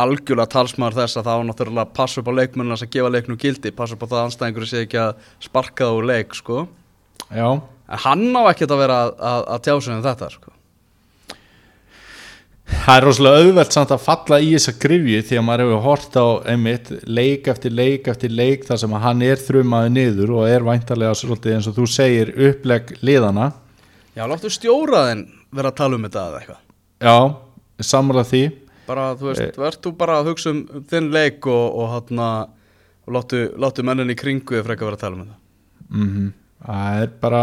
algjörlega talsmaður þess að það á náttúrulega að passa upp á leikmennina sem gefa leiknum gildi passa upp á það að anstæðingur sé ekki að sparka það úr leik sko. Já, en hann á ekkert að vera að, að, að tjá sig um þetta sko það er rosalega auðvelt samt að falla í þessa grifju því að maður hefur hort á einmitt leik eftir leik eftir leik þar sem að hann er þrumaði niður og er væntarlega svolítið eins og þú segir upplegg liðana Já, láttu stjóraðinn vera að tala um þetta eða eitthvað. Já, sammála því. Bara, þú veist, verð þú bara að hugsa um þinn leik og, og hann og láttu, láttu mennin í kringu ef frekar vera að tala um þetta. Mm Það er bara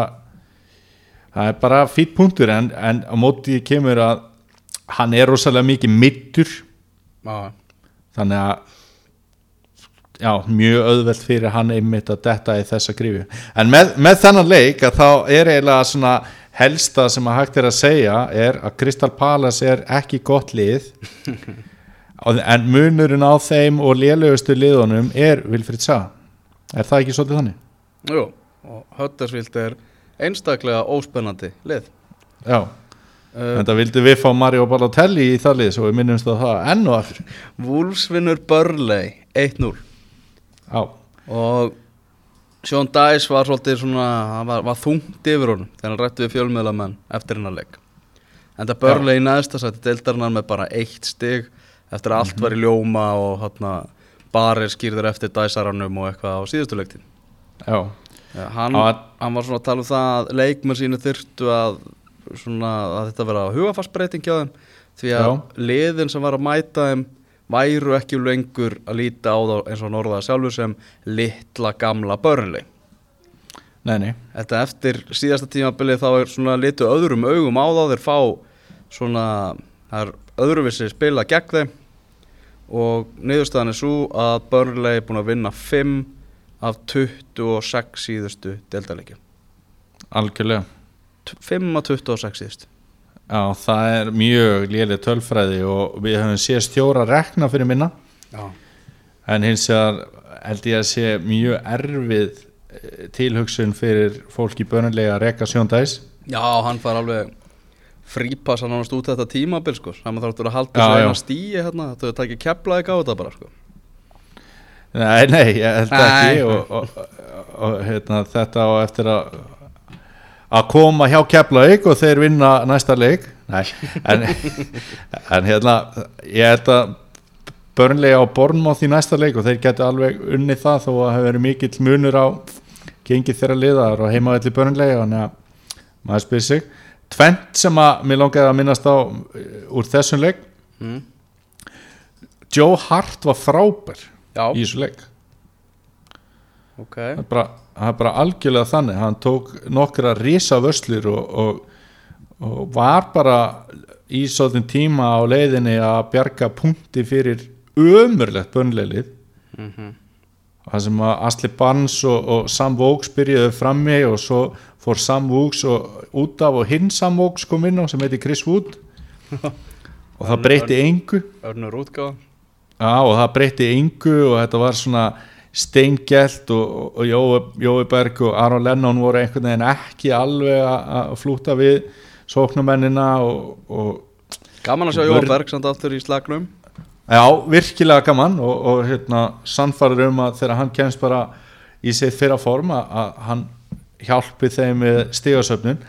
það er bara fýtt punktur en, en á móti kemur að hann er rosalega mikið mittur Já, þannig að já, mjög auðvelt fyrir hann einmitt að detta í þessa grífi en með, með þennan leik að þá er eiginlega svona helsta sem að hægt er að segja er að Crystal Palace er ekki gott lið. En munurinn á þeim og lélegustu liðunum er Vilfrid Sá. Er það ekki svolítið þannig? Jú, og Huddersfield er einstaklega óspennandi lið. Já, en það vildi við fá Mario Balotelli í það lið svo við minnumst á það enn og aftur. Wolves vinnur Burnley 1-0 Já, og Sean Dice var svolítið svona hann var, var þungt yfir honum þegar hann rætti við fjölmiðlamenn eftir hennar leik. En það Burnley í neðsta sætti deildarinnar með bara eitt stig eftir að allt var í ljóma og hátna barir skýrður eftir Dice-aranum og eitthvað á síðustu leiktíð. Já, Já, hann- hann var svona að tala um það að leikmenn sínu þyrftu að, svona, að þetta vera hugafarsbreyting hjá þeim því að Já. liðin sem var að mæta þeim væru ekki lengur að líta á þá eins og norðaða sjálfur sem litla gamla börnli nei, nei. Þetta eftir síðasta tímabilið þá er svona litu öðrum augum á þá þeir fá svona það er öðruvissi spila gegn þeim. Og niðurstaðan er svo að Burnley er búin að vinna 5 af 26 síðustu deltaleikjum Algjörlega 5 af 26 síðustu Já, það er mjög léleg tölfræði og við höfum séð stjóra rekna fyrir minna. Já, en hins vegar held ég að sé mjög erfið eh, tilhugsun fyrir fólk í bönnulega að reka sjóndæs Já hann fær alveg frípassa nánast út þetta tímabil sko. Saman þáttur að halda þessu eina stíi hérna. Þetta er ekki kepla ekki á þetta bara sko. Nei, nei, ég held Nei. ekki og, og, og, og hérna, þetta á eftir að að koma hjá Keflavík og þeir vinna næsta leik. Nei, en, en hérna ég held að börnlega á Bornmoth í næsta leik og þeir getur alveg unnið það þó að hafa verið mikill munur á gengið þeirra liðar og heimavelli börnlega þannig að maður spyr sig. Tvent sem að mér langaði að minnast á uh, úr þessum leik. Mm. Joe Hart var frábær Já, í þessu leik. Ok. Bara, það er bara algjörlega þannig hann tók nokkra risa vöslur og, og, og var bara í svolítinn tíma á leiðinni að bjarga punkti fyrir ömurlegt bönleilið mm það sem að Asli Barnes og, og Sam Vokes byrjuðu frammi og svo fór Sam og, út af og hinn Sam Vokes kom inn á sem heiti Chris Wood. Og það breytti engu. Örnur útgáð Já og það breytti yngu og þetta var svona steingelt og, og, Jói, Jói Berg og Aron Lennon voru einhvern veginn ekki alveg að flúta við sóknumennina og, og Gaman að sjá Jóa Berg samt aftur í slagnum. Já, virkilega gaman og, og hérna, sannfæður um að þegar hann kemst bara í sitt fyrra form að, hann hjálpi þeim með stigasöfnun.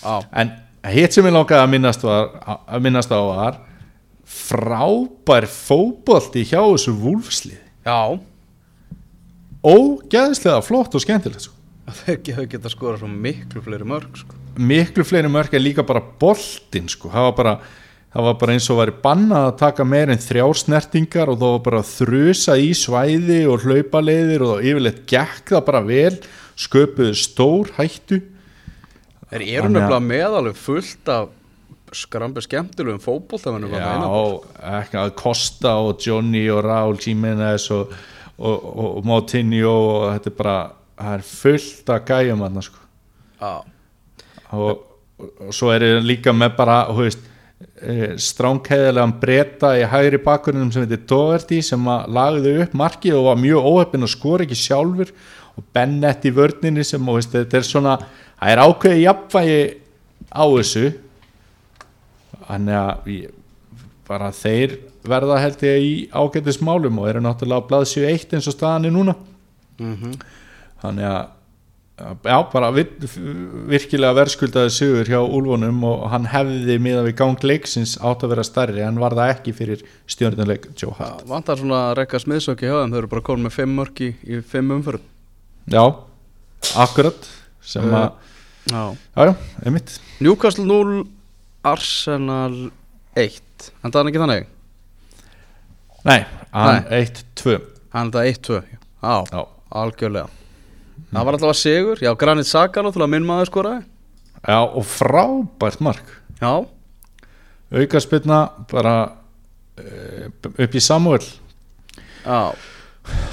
Já, en hitt sem ég langaði að minnast, var, að minnast á var frábær fótbolti hjá þessu vúlfslið já ógeðslega flott og skemmtilegt sko. Þeir geta, skora svo miklu fleiri mörg sko. miklu fleiri mörg en líka bara boltinn sko. það, var bara, það var bara eins og væri bannað að taka meir en þrjár snertingar og það var bara þrusa í svæði og hlaupaleiðir og yfirleitt gekk það bara vel sköpuðu stór hættu Þeir eru nefnilega með alveg fullt af skrambi skemmtilegum fótboltafennum já, ekki að Costa og Johnny og Raúl Jiménez og, og, og, og Moutinho og þetta er bara það er fullt að gæjum þarna sko. Og, og, og svo er ég líka með bara veist, stránkæðilegan breyta í hægri bakgrunum sem heitir Doherty sem lagði upp markið og var mjög óheppin og skor ekki sjálfur. Og Bennett í vörninni sem þú veist, þetta er svona það er ákveðið jafnvægi á þessu. Þannig að bara þeir verða held ég í ágætis málum og eru náttúrulega á blaðsju 1 eins og staðan er núna. Mm þannig að já, bara vir, virkilega verðskuldaði sigur hjá Úlfunum og hann hefði miða við gang leiksins átt að vera stærri en var það ekki fyrir stjórnuleik Joe Hart. Vantar svona að rekka smiðsöki hjá þeim Þau eru bara komin með fimm mörg í, í fimm umförð já, akkurat sem Eh, að, Já. Já, já, einmitt. Newcastle 0 Arsenal 1 En það er ekki þannig nei, hann 1-2 Hann er það 1-2 Já, algjörlega. Það var alltaf að sigur. Já, Granit Saka náttúrulega minn maður skoraði. Já, og frábært mark. Já, aukaspilna bara uh, upp í Samuel já.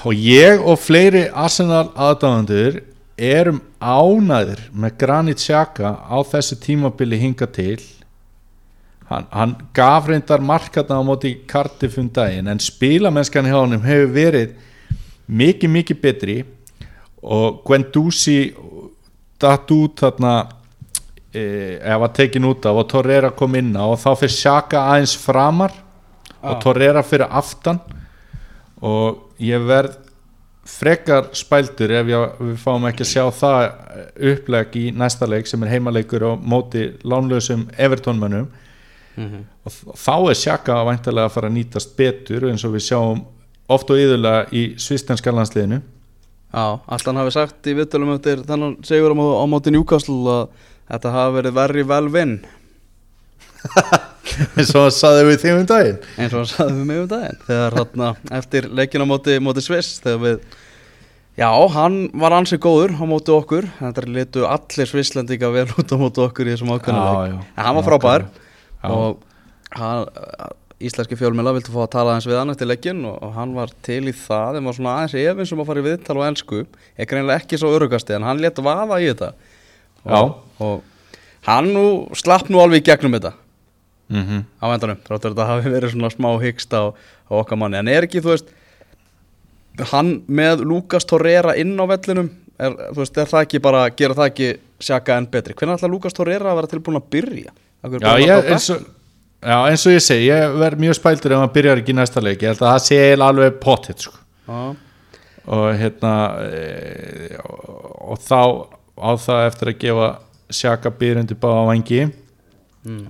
Og ég og fleiri Arsenal aðdáðandur erum ánæður með Granit Xhaka á þessu tímabili hinga til hann, hann gaf reyndar markarna á móti Cardiff um daginn en spilamennskan hjá honum hefur verið mikið mikið betri. Og Guendouzi datt út þarna e, eða var tekin út af og Torreira kom inn á. Og þá fyrir Xhaka aðeins framar og Já. Torreira fyrir aftan. Og ég verð frekar spældur ef ég, við fáum ekki að sjá það uppleg í næsta leik sem er heimaleikur á móti lánlausum Evertónmönnum Mhm. og þá er sjaka væntalega að fara að nýtast betur eins og við sjáum oft og yðurlega í svistenska landsliðinu. Já, alltaf hafi sagt í viðtölum eftir þennan segur á, mó- á móti Newcastle að þetta hafi verið verri velvinn. Eins og það saði við því um daginn. Eins og sagði við mig um daginn. Þegar hann eftir leikin á móti, móti Sviss þegar við Já, hann var ansið góður á móti okkur. Þetta letu allir svisslendinga vel út á móti okkur í þessum ákveðna Já, leik. en hann var frábær Já. og hann, íslenski fjölmjöla vildi fá að tala aðeins við hann eftir leikin og, og hann var til í það en var svona aðeins efins um að fara í viðtal á ensku. Er greinlega ekki svo örugasti en hann let vaða í þetta. Og, og hann nú slapp nú alveg í gegnum þetta. Mm -hmm. á endanum, þráttur þetta hafi verið svona smá hyggst á, á okkar manni, en er ekki, þú veist hann með Lukas Torreira inn á vellinum er, þú veist, er það ekki bara, gera það ekki sjaka enn betri, hvernig ætla Lukas Torreira að vera tilbúin að byrja Já, ég, eins, og, já, eins og ég segi, ég verð mjög spældur ef maður byrjar ekki í næsta leik, ég held að það sé alveg potið sko. Og hérna e, og þá á það eftir að gefa sjaka byrjundi báða vangi mm.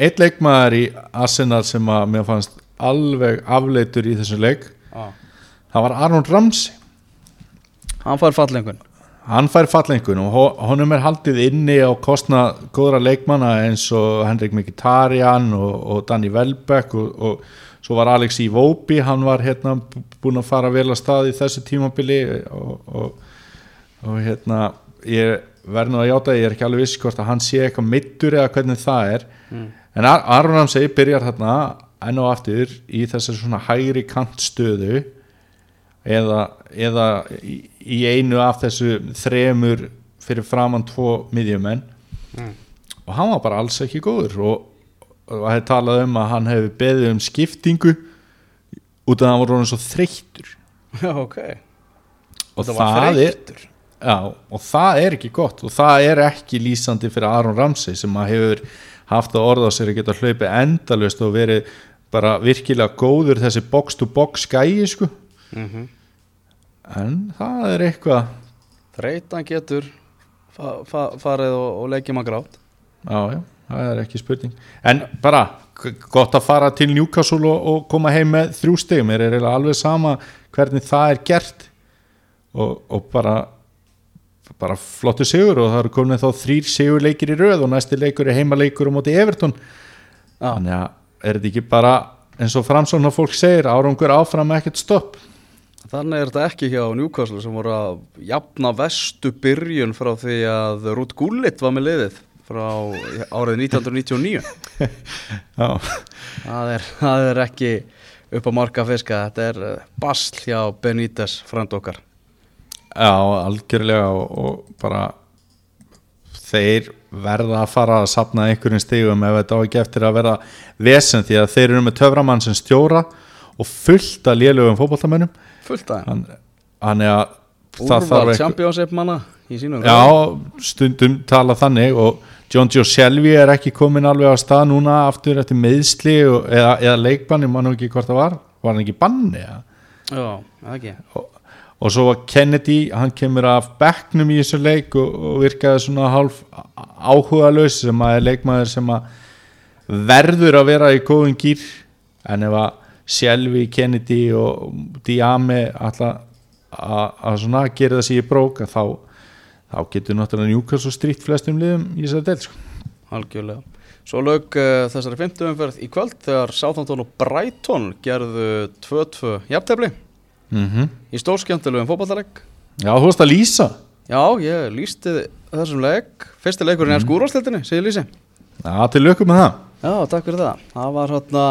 eitt leikmaður í Arsenal sem að mér fannst alveg afleitur í þessum leik já. það var Aron Ramsey. Hann fær fallengun hann fær fallengun og ho- honum er haldið inni á kostna góðra leikmanna eins og Henrik Mkhitaryan og, og Danny Welbeck og, og svo var Alex Iwobi hann var hérna bú- búinn að fara vel að stað í þessu tímabili og, og, og hérna ég verð nú að játa, ég er ekki alveg viss hvort að hann sé eitthvað mittur eða hvernig það er. En Ar- Aron Ramsey byrjar hérna enn og aftur í þessar svona hægri kant stöðu eða, eða í, í einu af þessu þremur fyrir framann tvo miðjumenn. Og hann var bara alls ekki góður og, og það hefði talað um að hann hefði beðið um skiptingu út af að hann var orðin svo þreyttur. Já, ok. Og Það það, er, já, og það er ekki gott og það er ekki lýsandi fyrir Aron Ramsey sem að hefur haft að orða á sér að geta hlaupið endalust og verið bara virkilega góður þessi box to box gæi sko. Mm en það er eitthvað. Þreytan getur fa fa farið og, og leikja maður grátt já, já, það er ekki spurning. En bara gott að fara til Newcastle og, og koma heim með þrjú mér er alveg sama hvernig það er gert. Og, og bara bara flottu sigur og það eru komin þá þrýr sigurleikir í röð og næsti leikur er heimaleikur á móti Everton. Þannig að er þetta ekki bara eins og framsóknar fólk segir árangur áfram ekkert stopp Þannig er þetta ekki hjá Newcastle sem voru að jafna vestu byrjun frá því að Ruth Gullit var með liðið frá árið 1999 já, það er, það er ekki upp á marka fiska, þetta er eh, basl hjá Benítez frand okkar. Já, algjörlega og, og bara þeir verða að fara að sapna einhverjum stigum ef þetta á ekki eftir að verða vesen því að þeir eru með töframann sem stjóra og fullt að lélögum fótboltamönnum fullt aðeins, hann, hann er að það þarf sínum Já, stundum tala þannig og John Joe Shelby er ekki komin alveg á stað núna aftur eftir meðsli og, eða, eða leikbanni, mann ekki hvort það var. Var hann ekki banni eða? Já, það ekki. Og, og svo var Kennedy hann kemur af bekknum í þessu leik og, og virkaði svona hálf áhuga laus sem að er leikmaður sem að verður að vera í góðum gýr en ef að Shelby, Kennedy og Diame að svona gera það sér í brók þá, þá getur náttúrulega Newcastle strýtt flestum liðum í þessari del sko. Algjörlega. Svo lög uh, þessari fymtu umferð í kvöld þegar Southampton og Brighton gerðu 2-2 jafntefli mm í stórskjöntilegum fótballalegg. Já, þú veist að lýsa Já, ég lísti þessum legg. Fyrsti leikurinn er skúrálstildinni, segir Lísi. Já, til lökum með það Já, takk fyrir það. Það var hérna,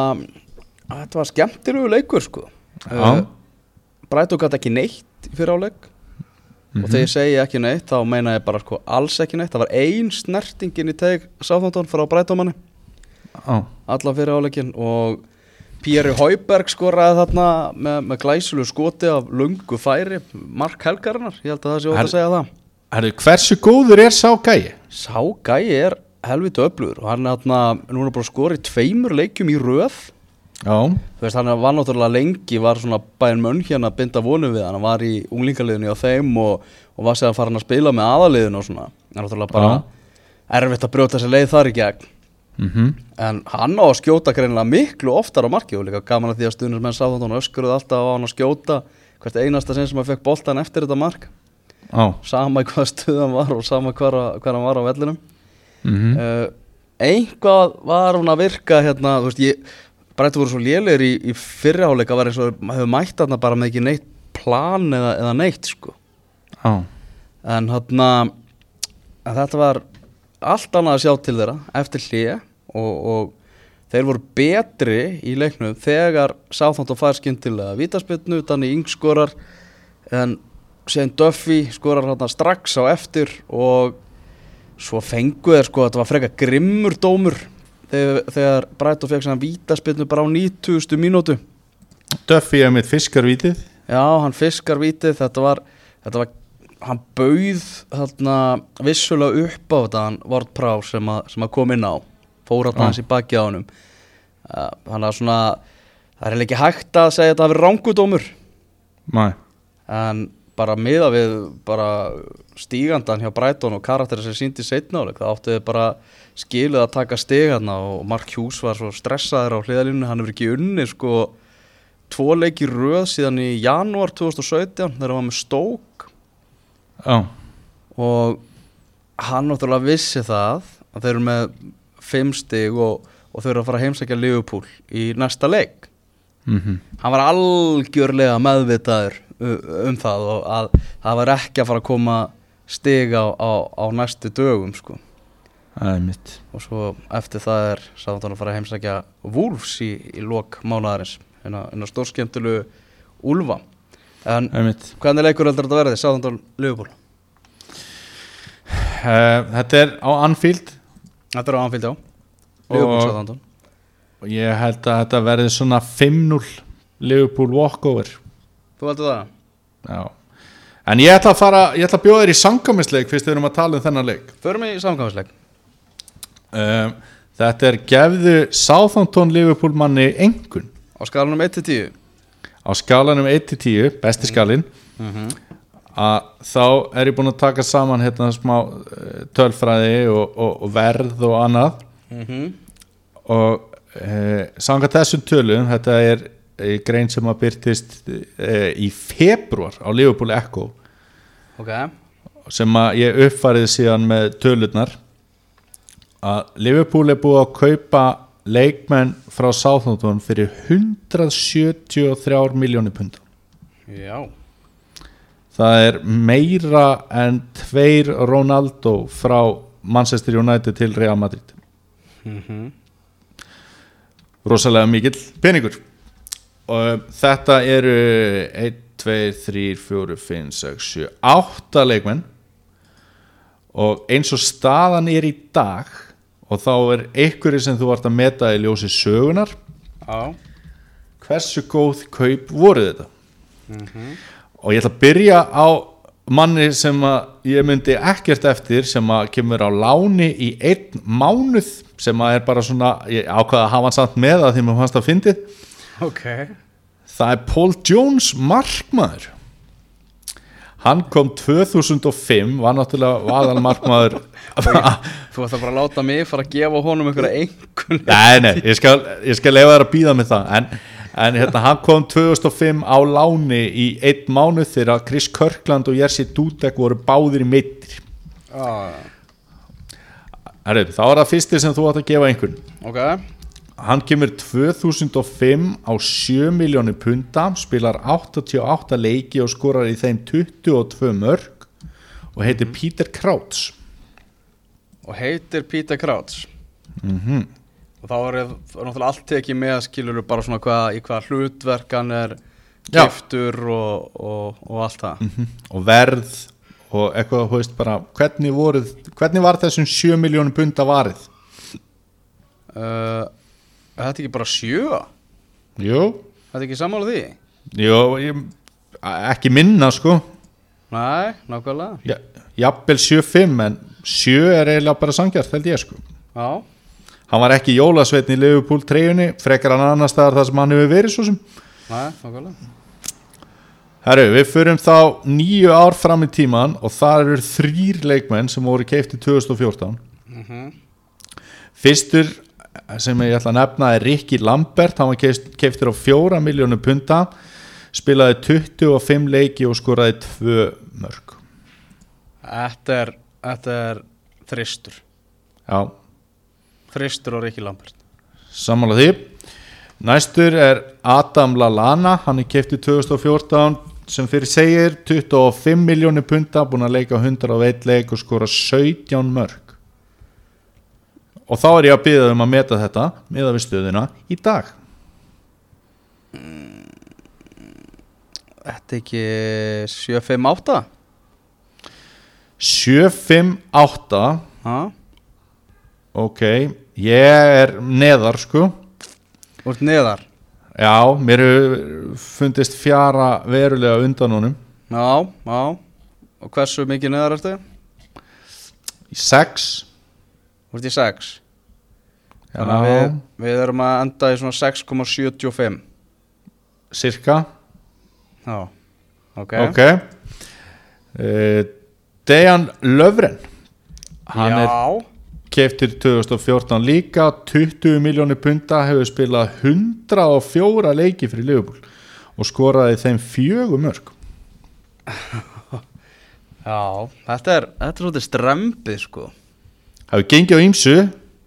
þetta var skemmtilegu leikur sko. Já. Brighton gæti ekki neitt fyrir álegg og þegar ég segi ekki neitt þá meina ég bara sko alls ekki neitt. Það var ein snertingin í teg Southampton frá Brighton manni. Já, alla fyrir áleikin og Pierre Hauberg skoraði þarna með, með glæsulu skoti af lungu færi Mark Helgarinnar, ég held að það sé Hel- að segja það Herru, hversu góður er sá gæi? Sá gæi er helviti öflugur og hann er þarna, núna bara skorið tveimur leikjum í röð veist, hann var náttúrulega lengi var svona bæinn mönn hérna að binda vonum við hann. Var í unglingaliðinu á þeim og, og var sér að fara hann að spila með aðaliðinu og svona, það er náttúrulega bara erfitt að brjóta þessi leið þar í gegn. Mhm. En hann á að skjóta greinilega miklu oftar á marki og líka gaman að því að stundins menn sáðan hann öskuruð alltaf á hann að skjóta hvert einasta sinn sem að fekk boltan eftir þetta mark. Já, sama hvað stuðan var og sama hvar hann var á vellinum. Mhm. Uh, einhvað var hann að virka hérna, þú veist, ég Brættu voru svo lélegir í, í fyrriháleika var eins og hefur mætt þarna bara með ekki neitt plan eða, eða neitt sko. Já, en hérna þetta var allt annað að sjá til þeirra eftir hlýja og, og þeir voru betri í leiknum þegar Sáþónt og fær skyndilega vítaspilnu, Danni Ing skorar en síðan Duffy skorar hérna strax á eftir og svo fengu þeir sko að þetta var freka grimmur dómur þegar, þegar og fekk svona vítaspilnu bara á 90. mínútu Duffy er mitt fiskarvítið Já, hann fiskar vítið, þetta var, þetta var hann bauð þarna vissulega upp á þetta hann Vort Prá sem, að- sem að kom inn á fór Já. hans í baki á uh, hann er svona það er ekki hægt að segja að þetta hafi rángudómur Mæ, en bara miða við bara stígandan hjá Brighton og karakterin sem síndi setnáleik það áttu þið bara skilið að taka stigarna og Mark Hughes var svo stressaður á hliðalínu, hann hefur ekki unni sko tvo leiki röð síðan í janúar 2017 þegar hann var með stók já, og hann náttúrulega vissi það að þeir eru með fimm stig og, og þeir eru að fara að heimsækja Liverpool í næsta leik. Mhm. Hann var algjörlega meðvitaður um það og að það var ekki að fara að koma stig á, á, á næstu dögum sko. Og svo eftir það er sátt hann að fara að heimsækja Wolves í, í lok mánaðarins. En að stórskemtulu Úlfa. En Það er mitt hvernig leikur heldur þetta verði sátt hann Liverpool? Uh, Þetta er á Anfield. Þetta er á anfíld já. Sátt hann og ég held að þetta verði svona 5-0 Liverpool walkover. Þú heldur það? Já. En ég ætla að fara, ég ætla að bjóða þér í sangamisleik fyrst við erum að tala um þennan leik. Förum í samkvæmsleik um, Þetta er gefðu Southampton Liverpool manni engun á skalanum 1-10 á skalanum 1-10, besti skalinn. Mm -hmm. þá er ég búinn að taka saman hérna smá uh, tölfræði og, og, og verð og annað. Mm og uh, sanga þessum tölum þetta er uh, grein sem að byrtist uh, í februar á Liverpool Echo. Ok. Sem að ég uppfærið síðan með tölurnar að Liverpool er búið að kaupa leikmenn frá Southampton fyrir 173 miljónir pund. Já. Það er meira en tveir Ronaldo frá Manchester United til Real Madrid. Mm rosalega mikill peningur. Og þetta eru 1, 2, 3, 4, 5, 6, 7 8 leikmenn. Og eins og staðan er í dag og þá er einhverju sem þú vart að meta í ljósi sögunar já. Hversu góð kaup voru þetta? Og ég ætla að byrja á manni sem að ég myndi ekkert eftir sem að kemur á láni í einn mánuð sem að er bara svona, ég ákvaða að hafa hann samt með það því maður fannst að fyndið. Ok. Það er Paul Jones markmaður hann kom 2005 var náttúrulega vaðal markmaður Þú bara að láta mig fara að gefa honum einhverja einhvern nei, nei, ég skal, ég skal lefa þér að býða með það. En, en hérna, hann kom 2005 á láni í einn mánuð þegar Chris Kirkland og Jerzy Dudek voru báðir í meittir ah, þá er það fyrsti sem þú átt að gefa einhvern Ok, hann kemur 2005 á 7 miljónir punta spilar 88 leiki og skorar í þeim 22 mörg og heitir Peter Krauts og heitir Peter Crouch? Mm og þá er náttúrulega allt tekið með skilur bara svona hvað, í hvað hlutverk hann er giftur og, og, og allt það. Og verð og eitthvað, þú veist bara hvernig, voruð, hvernig var þessum 7 miljónir punta varið? uh, Er þetta ekki bara sjö? Jú, Þetta ekki sammála því? jú ég, ekki minna sko. Nei, nákvæmlega. Ja, jafnvel 7-5 en 7 er eiginlega bara sangjart held ég sko. Já, hann var ekki jólasveitn í Liverpool treyjunni frekar hann annar staðar þar sem hann hefur verið svo sem. Nei, nákvæmlega. Herru, við förum þá nýju ár fram í tíman og það eru þrýr leikmenn sem voru keifti 2014 mm Fyrstur sem ég ætla að nefna er Ricky Lambert, hann var keift- keiftur á fjóra miljónu punta spilaði 25 leiki og skoraði 2 mörg Þetta er, þetta er þristur. Já, Þristur og Rikki Lambert. Sammála því. Næstur er Adam Lallana. Hann er keiftur 2014 sem fyrir segir 25 miljónu punta búin að leika 101 leik og skora 17 mörg og þá er ég að byggja um að meta þetta meða við stöðuna í dag. Þetta er ekki 7-5-8 7-5-8 Já, ok, ég er neðar sko. Úr neðar? Já, mér fundist fjara verulega undan honum. Já, já. Og hversu mikið neðar ertu? í 6 Þú ert í 6 Þannig að við, við erum að enda í svona 6,75 cirka Já, ok, ok. Uh, Dejan Löfren hann er Já, keftir 2014 líka. 20 miljónir punta hefur spilað 104 leiki fyrir Liverpool og skoraði þeim fjögur mörg já, þetta er, þetta er svolítið strempið sko hefur gengið á ímsu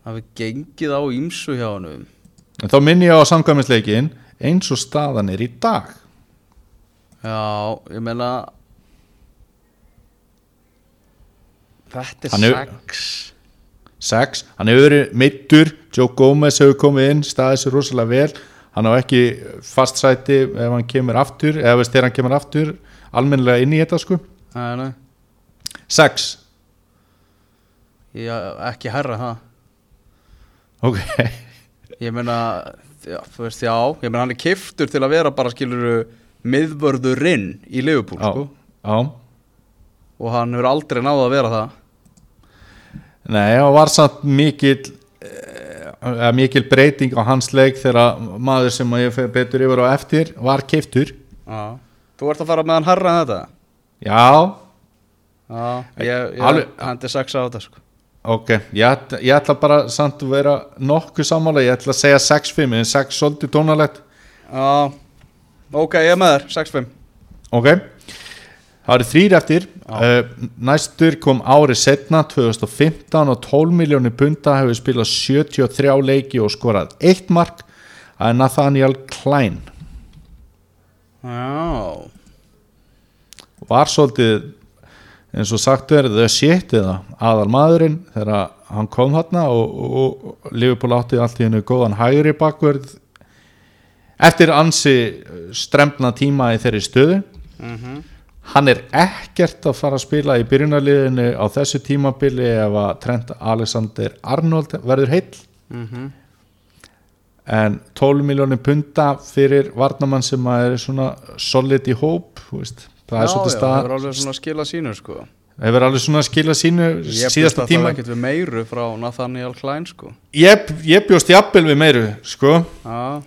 Það við gengið á ímsu hjá hann en þá minni ég á samkvæmisleikin eins og staðan er í dag. Já, ég meina Þetta er Hann hefur- 6 6, hann hefur verið meittur Joe Gomez hefur komið inn staðið sér rosalega vel. Hann á ekki fast sæti ef hann kemur aftur eða veist þegar hann kemur aftur almennilega inn í þetta sko. Nei, nei, 6, ég, ekki herra það. Ok. Ég meina, já, þú veist, já Ég meina, hann er kiftur til að vera bara skiluru miðvörðurinn í Liverpool, já, sko. Já. Og hann hefur aldrei náð að vera það. Nei, það var samt mikil eh, mikil breyting á hans leik þegar maður sem ég betur yfir á eftir var keiftur Já. Þú ert að fara með hann herra en þetta? Já, Já, ég, ég Alveg- hendi 6 á þetta, sko ok ég, ætla- ég ætla bara samt að vera nokkuð sammála, ég ætla að segja 6-5 en 6 svolítið tónalegt. Já, ok, ég er með þér, 6-5 Ok, það eru þrýr eftir. Uh, Næstur kom árið setna 2015 og 12 miljónir punta hefur spilað 73 leiki og skorað eitt mark. Það er Nathaniel Klein. Já. Var svolítið eins og sagt er the shit eða aðal maðurinn þegar hann kom þarna og, og, og Liverpool átti allt í hennu góðan hægri bakverð eftir ansi stremna tíma í þeirri stöðu mm hann er ekkert að fara að spila í byrjunarliðinu á þessu tímabili ef að Trent Alexander Arnold verður heill -hmm. en 12 miljónir punta fyrir varnamann sem að er svona solid í hóp þú veist. Það er svolítið stað er alveg svona að skila sínu sko. Hefur alveg svona að skila sínu Ég bjóst síðasta að það tíma. ekkert við meiru frá Nathaniel Klein sko. Ég, ég bjóst jafnvel við meiru sko. Já.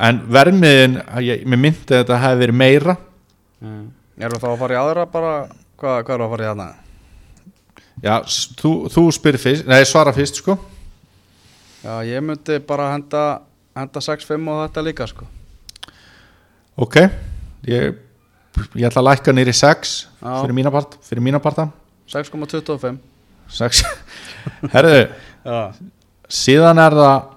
En vermiðin, ég, mér myndi að þetta hefði verið meira. Mm. Erum við þá að fara í aðra bara? Hvað, hvað er að fara í aðna? já, þú, þú spyr fyrst, nei svara fyrst sko. Já, ég myndi bara henda Henda 6-5 og þetta líka sko. Ok ég, ég ætla að lækka nýri 6 Já. fyrir mína part fyrir mína parta. 6,25 6 herðu, Já. síðan er það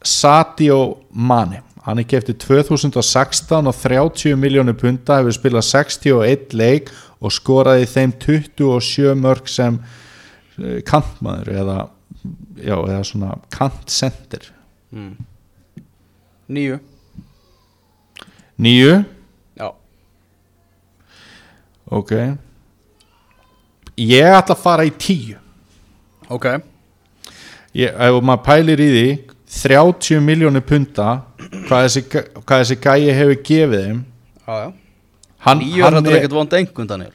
Sadio Mane. Hann er keftið 2016 og 30 miljónu punta hefur spilað 61 leik og skoraði þeim 27 mörg sem eh, kantmaður eða, já, eða svona kantcenter mm. Nýju, Já ok. Ég ætla að fara í 10 Ok. Ég, ef maður pælir í því 30 miljónu punta hvað þessi, hvað þessi gæi hefur gefið þeim. Já, já. Hann, Níu er þetta ekkert vond engun, Daniel.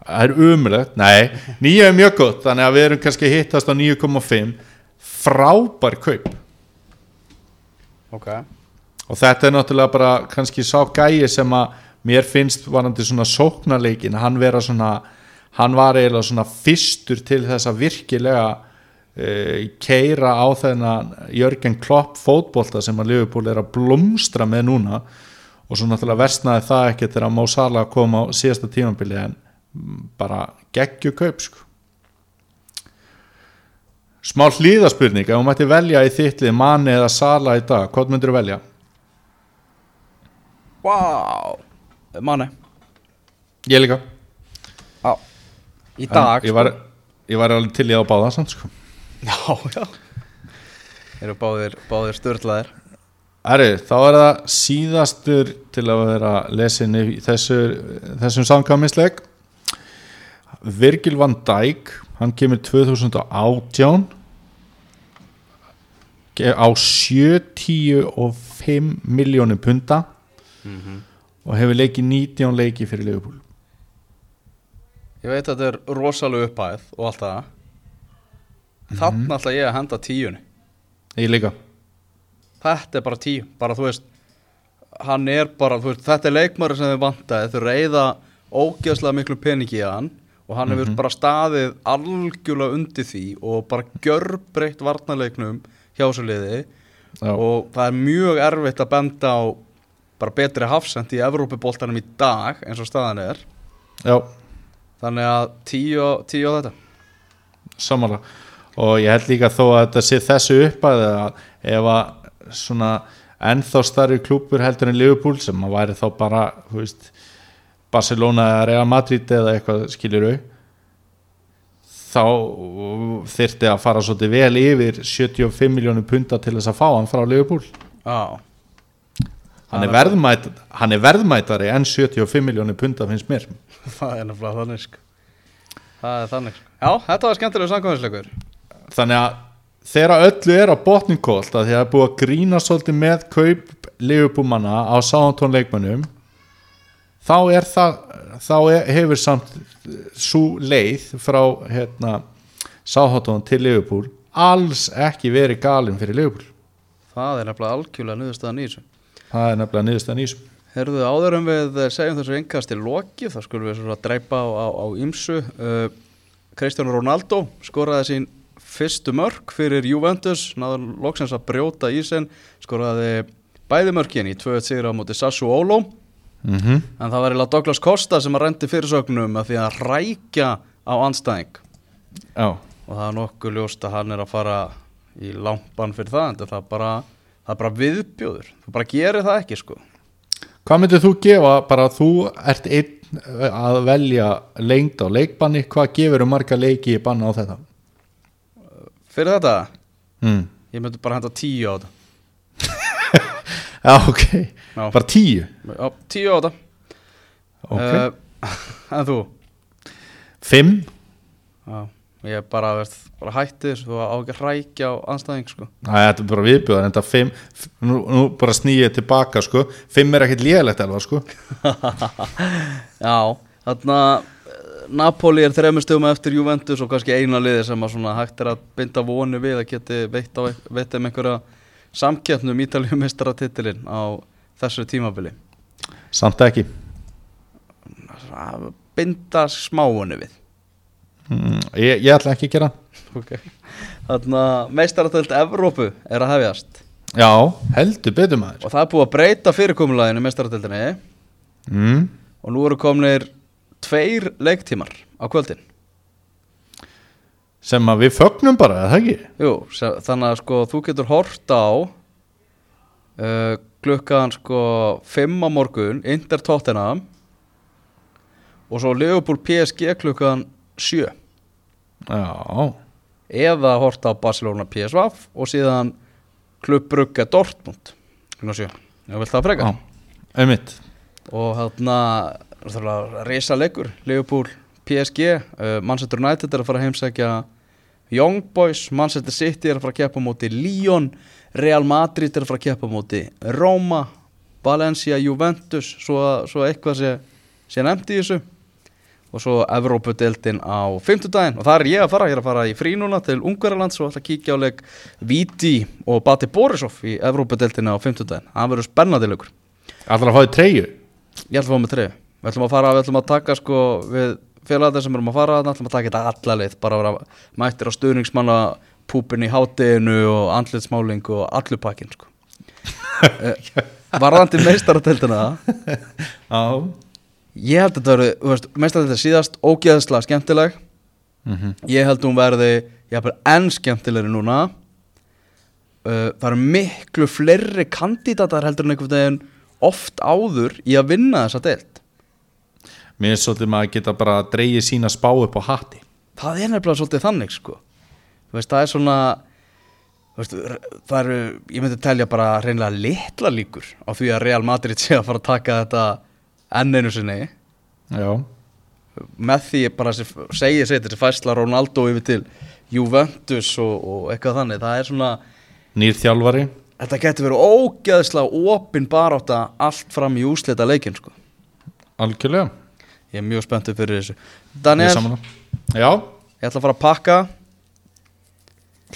Það er umulegt, nei. Nýja er mjög gott, þannig að við erum kannski hittast á 9,5 frábær kaup. Ok. Og þetta er náttúrulega bara kannski sá gæi sem að mér finnst varandi svona sóknarleikin, hann vera svona hann var eiginlega svona fyrstur til þess að virkilega uh, keira á þennan Jörgen Klopp fótbolta sem að Liverpool er að blómstra með núna og svo náttúrulega versnaði það ekki þegar Mo Salah kom á síðasta tímambili en bara geggju kaup sko smá hlýðaspurning ef þú mætti velja í þittlið manni eða Salah í dag, hvað myndir þú velja? Vá Manni Ég líka. Já. Í dag ég var, ég var alveg til í að báða samt sko. Já, já. Eru báðir, báðir störtlaðir Herri, þá er það síðastur til að vera lesin í þessu, þessum samkvæmisleik. Virgil van Dijk hann kemur 2018 Ge- á 75 miljónum punta og hefur leikið 19 leiki fyrir Liverpool. Ég veit að þetta er rosalega upphæð og allt það. Þannig ætla ég að henda tíunni. Ég líka. Þetta er bara tíu, bara þú veist Hann er bara, þú veist, þetta er leikmari sem þið vantaði Þau reyða ógeðslega miklu peningi í hann Og hann hefur bara staðið algjörlega undir því Og bara gjörbreytt varnarleiknum hjá svo liði. Og það er mjög erfitt að benda á Bara betri hafsend í Evrópuboltanum í dag Eins og staðan er. Já, Þannig að tíu, tíu á þetta. Samanlega og ég held líka þó að þetta sé þessu upp að ef að svona ennþá starri klúpur heldur en Liverpool sem að væri þá bara veist, Barcelona eða Real Madrid eða eitthvað skilur au þá þyrfti að fara svolítið vel yfir 75 miljónum punta til þess að fá hann frá Liverpool. Já, hann er, verðmæt, hann er verðmætari en 75 miljónum punta finnst mér það er nefnilega þannig sko. Það er þannig sko. Já, þetta var skemmtilega samkvæmsleikur þannig að þegar öllu er á botninkólt að því að það er búið að grína svolítið með kaup liðubúmanna á sáhantón leikmönnum þá er það þá er, hefur samt svo leið frá hérna, sáhantón til liðubúl alls ekki verið galinn fyrir liðubúl Það er nefnilega algjörlega niðurstaðan í þessu það er nefnilega niðurstaðan í þessu. Herðu áður en við segjum þessu yngast til loki þá skulum við dreipa á, ymsu Kristján Ronaldo skoraði sín fyrstu mörk fyrir Juventus náður loksins að brjóta í sen skoraði bæði mörkin í 2-1 sigur á móti Sassuolo mm -hmm. en það var eiginlega Douglas Costa sem að rendi fyrirsögnum að því að rækja á anstæðing já, og það er nokkuð ljóst að hann er að fara í lampan fyrir það en það bara, það er bara viðbjóður. Þú bara gerir það ekki sko. Hvað myndir þú gefa bara þú ert einn að velja lengd á leikbanni hvað gefur um marga leiki í banna á þetta? Fyrir þetta, mm. ég myndi bara henda tíu á þetta. Já, ok, Já. bara tíu? Já, tíu á þetta. Ok, Eh, En þú? fimm? Já, ég bara, veist, bara hætti þessu Þú á ekki að hrækja á anstæðing sko. Þetta er bara viðbjóðan, þetta fimm nú, nú bara snýið tilbaka sko. Fimm er ekkert lélægt alveg sko. Já, þarna eh, Napoli er þremur stöðum eftir Juventus og kannski eina liði sem hægt er að binda vonu við að geti veitt, á, veitt um einhverja samkeppnum Ítalíu meistaratitilinn á þessu tímabili. Samt ekki. Binda smáinu við mm, ég, ég ætla ekki að gera okay. Þarna meistaratöld Evrópu er að hefjast. Já, heldur betur maður. Og það er búið að breyta fyrirkomulaginu meistaratöldinni mm. og nú eru komnir tveir leiktímar á kvöldin. Sem að við fögnum bara, eða það ekki? Jú, þannig að sko þú getur hort á uh, klukkan sko 5 á morgun Inter Tottenham. Og svo Liverpool PSG klukkan 7 já, eða hort á Barcelona PSV og síðan Klubb Brugge Dortmund. Klukkan 7 ég vil það freka og þarna reysa leikur Liverpool PSG uh, Manchester United er að fara að heimsækja Young Boys, Manchester City er að fara að keppa á móti Lyon Real Madrid er að fara að keppa á móti Roma Valencia, Juventus svo, svo eitthvað sé, sé nefnt í þessu og svo Evrópudeildin á fimmtudaginn. Og það er ég að fara, ég er að fara í frí núna til Ungverjalands og ætla að kíkja á leik Viti og Bati Borisov í Evrópudeildina á fimmtudaginn, það verður spennandi leikur. Ætlar að fá þið treyju? Ég ætlum að fá með treyju. Við ætlum að fara, við ætlum að taka sko við félagarnir sem erum að fara þarna ætlum að taka þetta alla leið. Bara að vera mættir á stuðningsmanna púpin í hátteginu og andlitsmáling og allur pakkin sko. Eh, Varðandi meistarateldina Já Ég held að þetta verði, þú veist, meistarateldina síðast ógeðslega skemmtileg. Mm Ég held að hún verði, ég hef bara enn skemmtilegri núna. Uh, Það eru miklu fleiri kandidatar heldur en einhvern veginn oft áður í að vinna þessa deild. Mér er svolítið maður geta bara dreigið sína spá upp á hatti. Það er nefnilega svolítið þannig sko. Veist, það er svona veist, það eru, ég myndi telja bara reynilega litla líkur á því að Real Madrid sé að fara að taka þetta enn einu sinni. Já, með því bara að segja sér þessi fæsla Ronaldo yfir til Juventus og, og eitthvað þannig. Það er svona, nýr þjálfari. Þetta getur verið ógeðslega opin barátta allt fram í úslita leikin sko. Algjörlega. Ég er mjög spenntur fyrir þessu. Daniel, ég ætla að fara að pakka.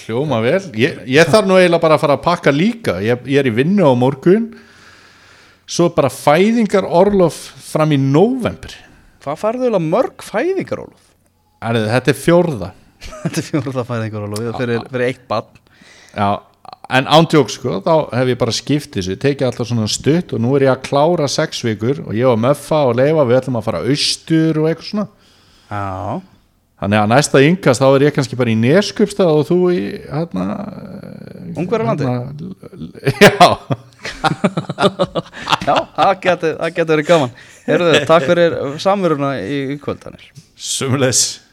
Hljóma vel. Ég, ég þarf nú eiginlega bara að fara að pakka líka. Ég, ég er í vinnu á morgun Svo bara fæðingar orlof fram í november Hvað farðu eiginlega mörg fæðingar, Ólaf? Erðu, Þetta er fjórða Þetta er fjórða fæðingar, Ólaf fyrir, fyrir eitt bann Já, en ándjók sko, þá hef ég bara skipt þessu, tekið alltaf svona stutt og nú er ég að klára sex vikur og ég og Möffa og Leifa, við ætlum að fara austur og eitthvað svona. Já Þannig að næsta yngast þá er ég kannski bara í Neskupstað og þú í hérna... Ungverjalandi? hérna- Já, Já, það getur, verið gaman Herðu, takk fyrir samveruna í, í kvöld, Daniel sumulegs.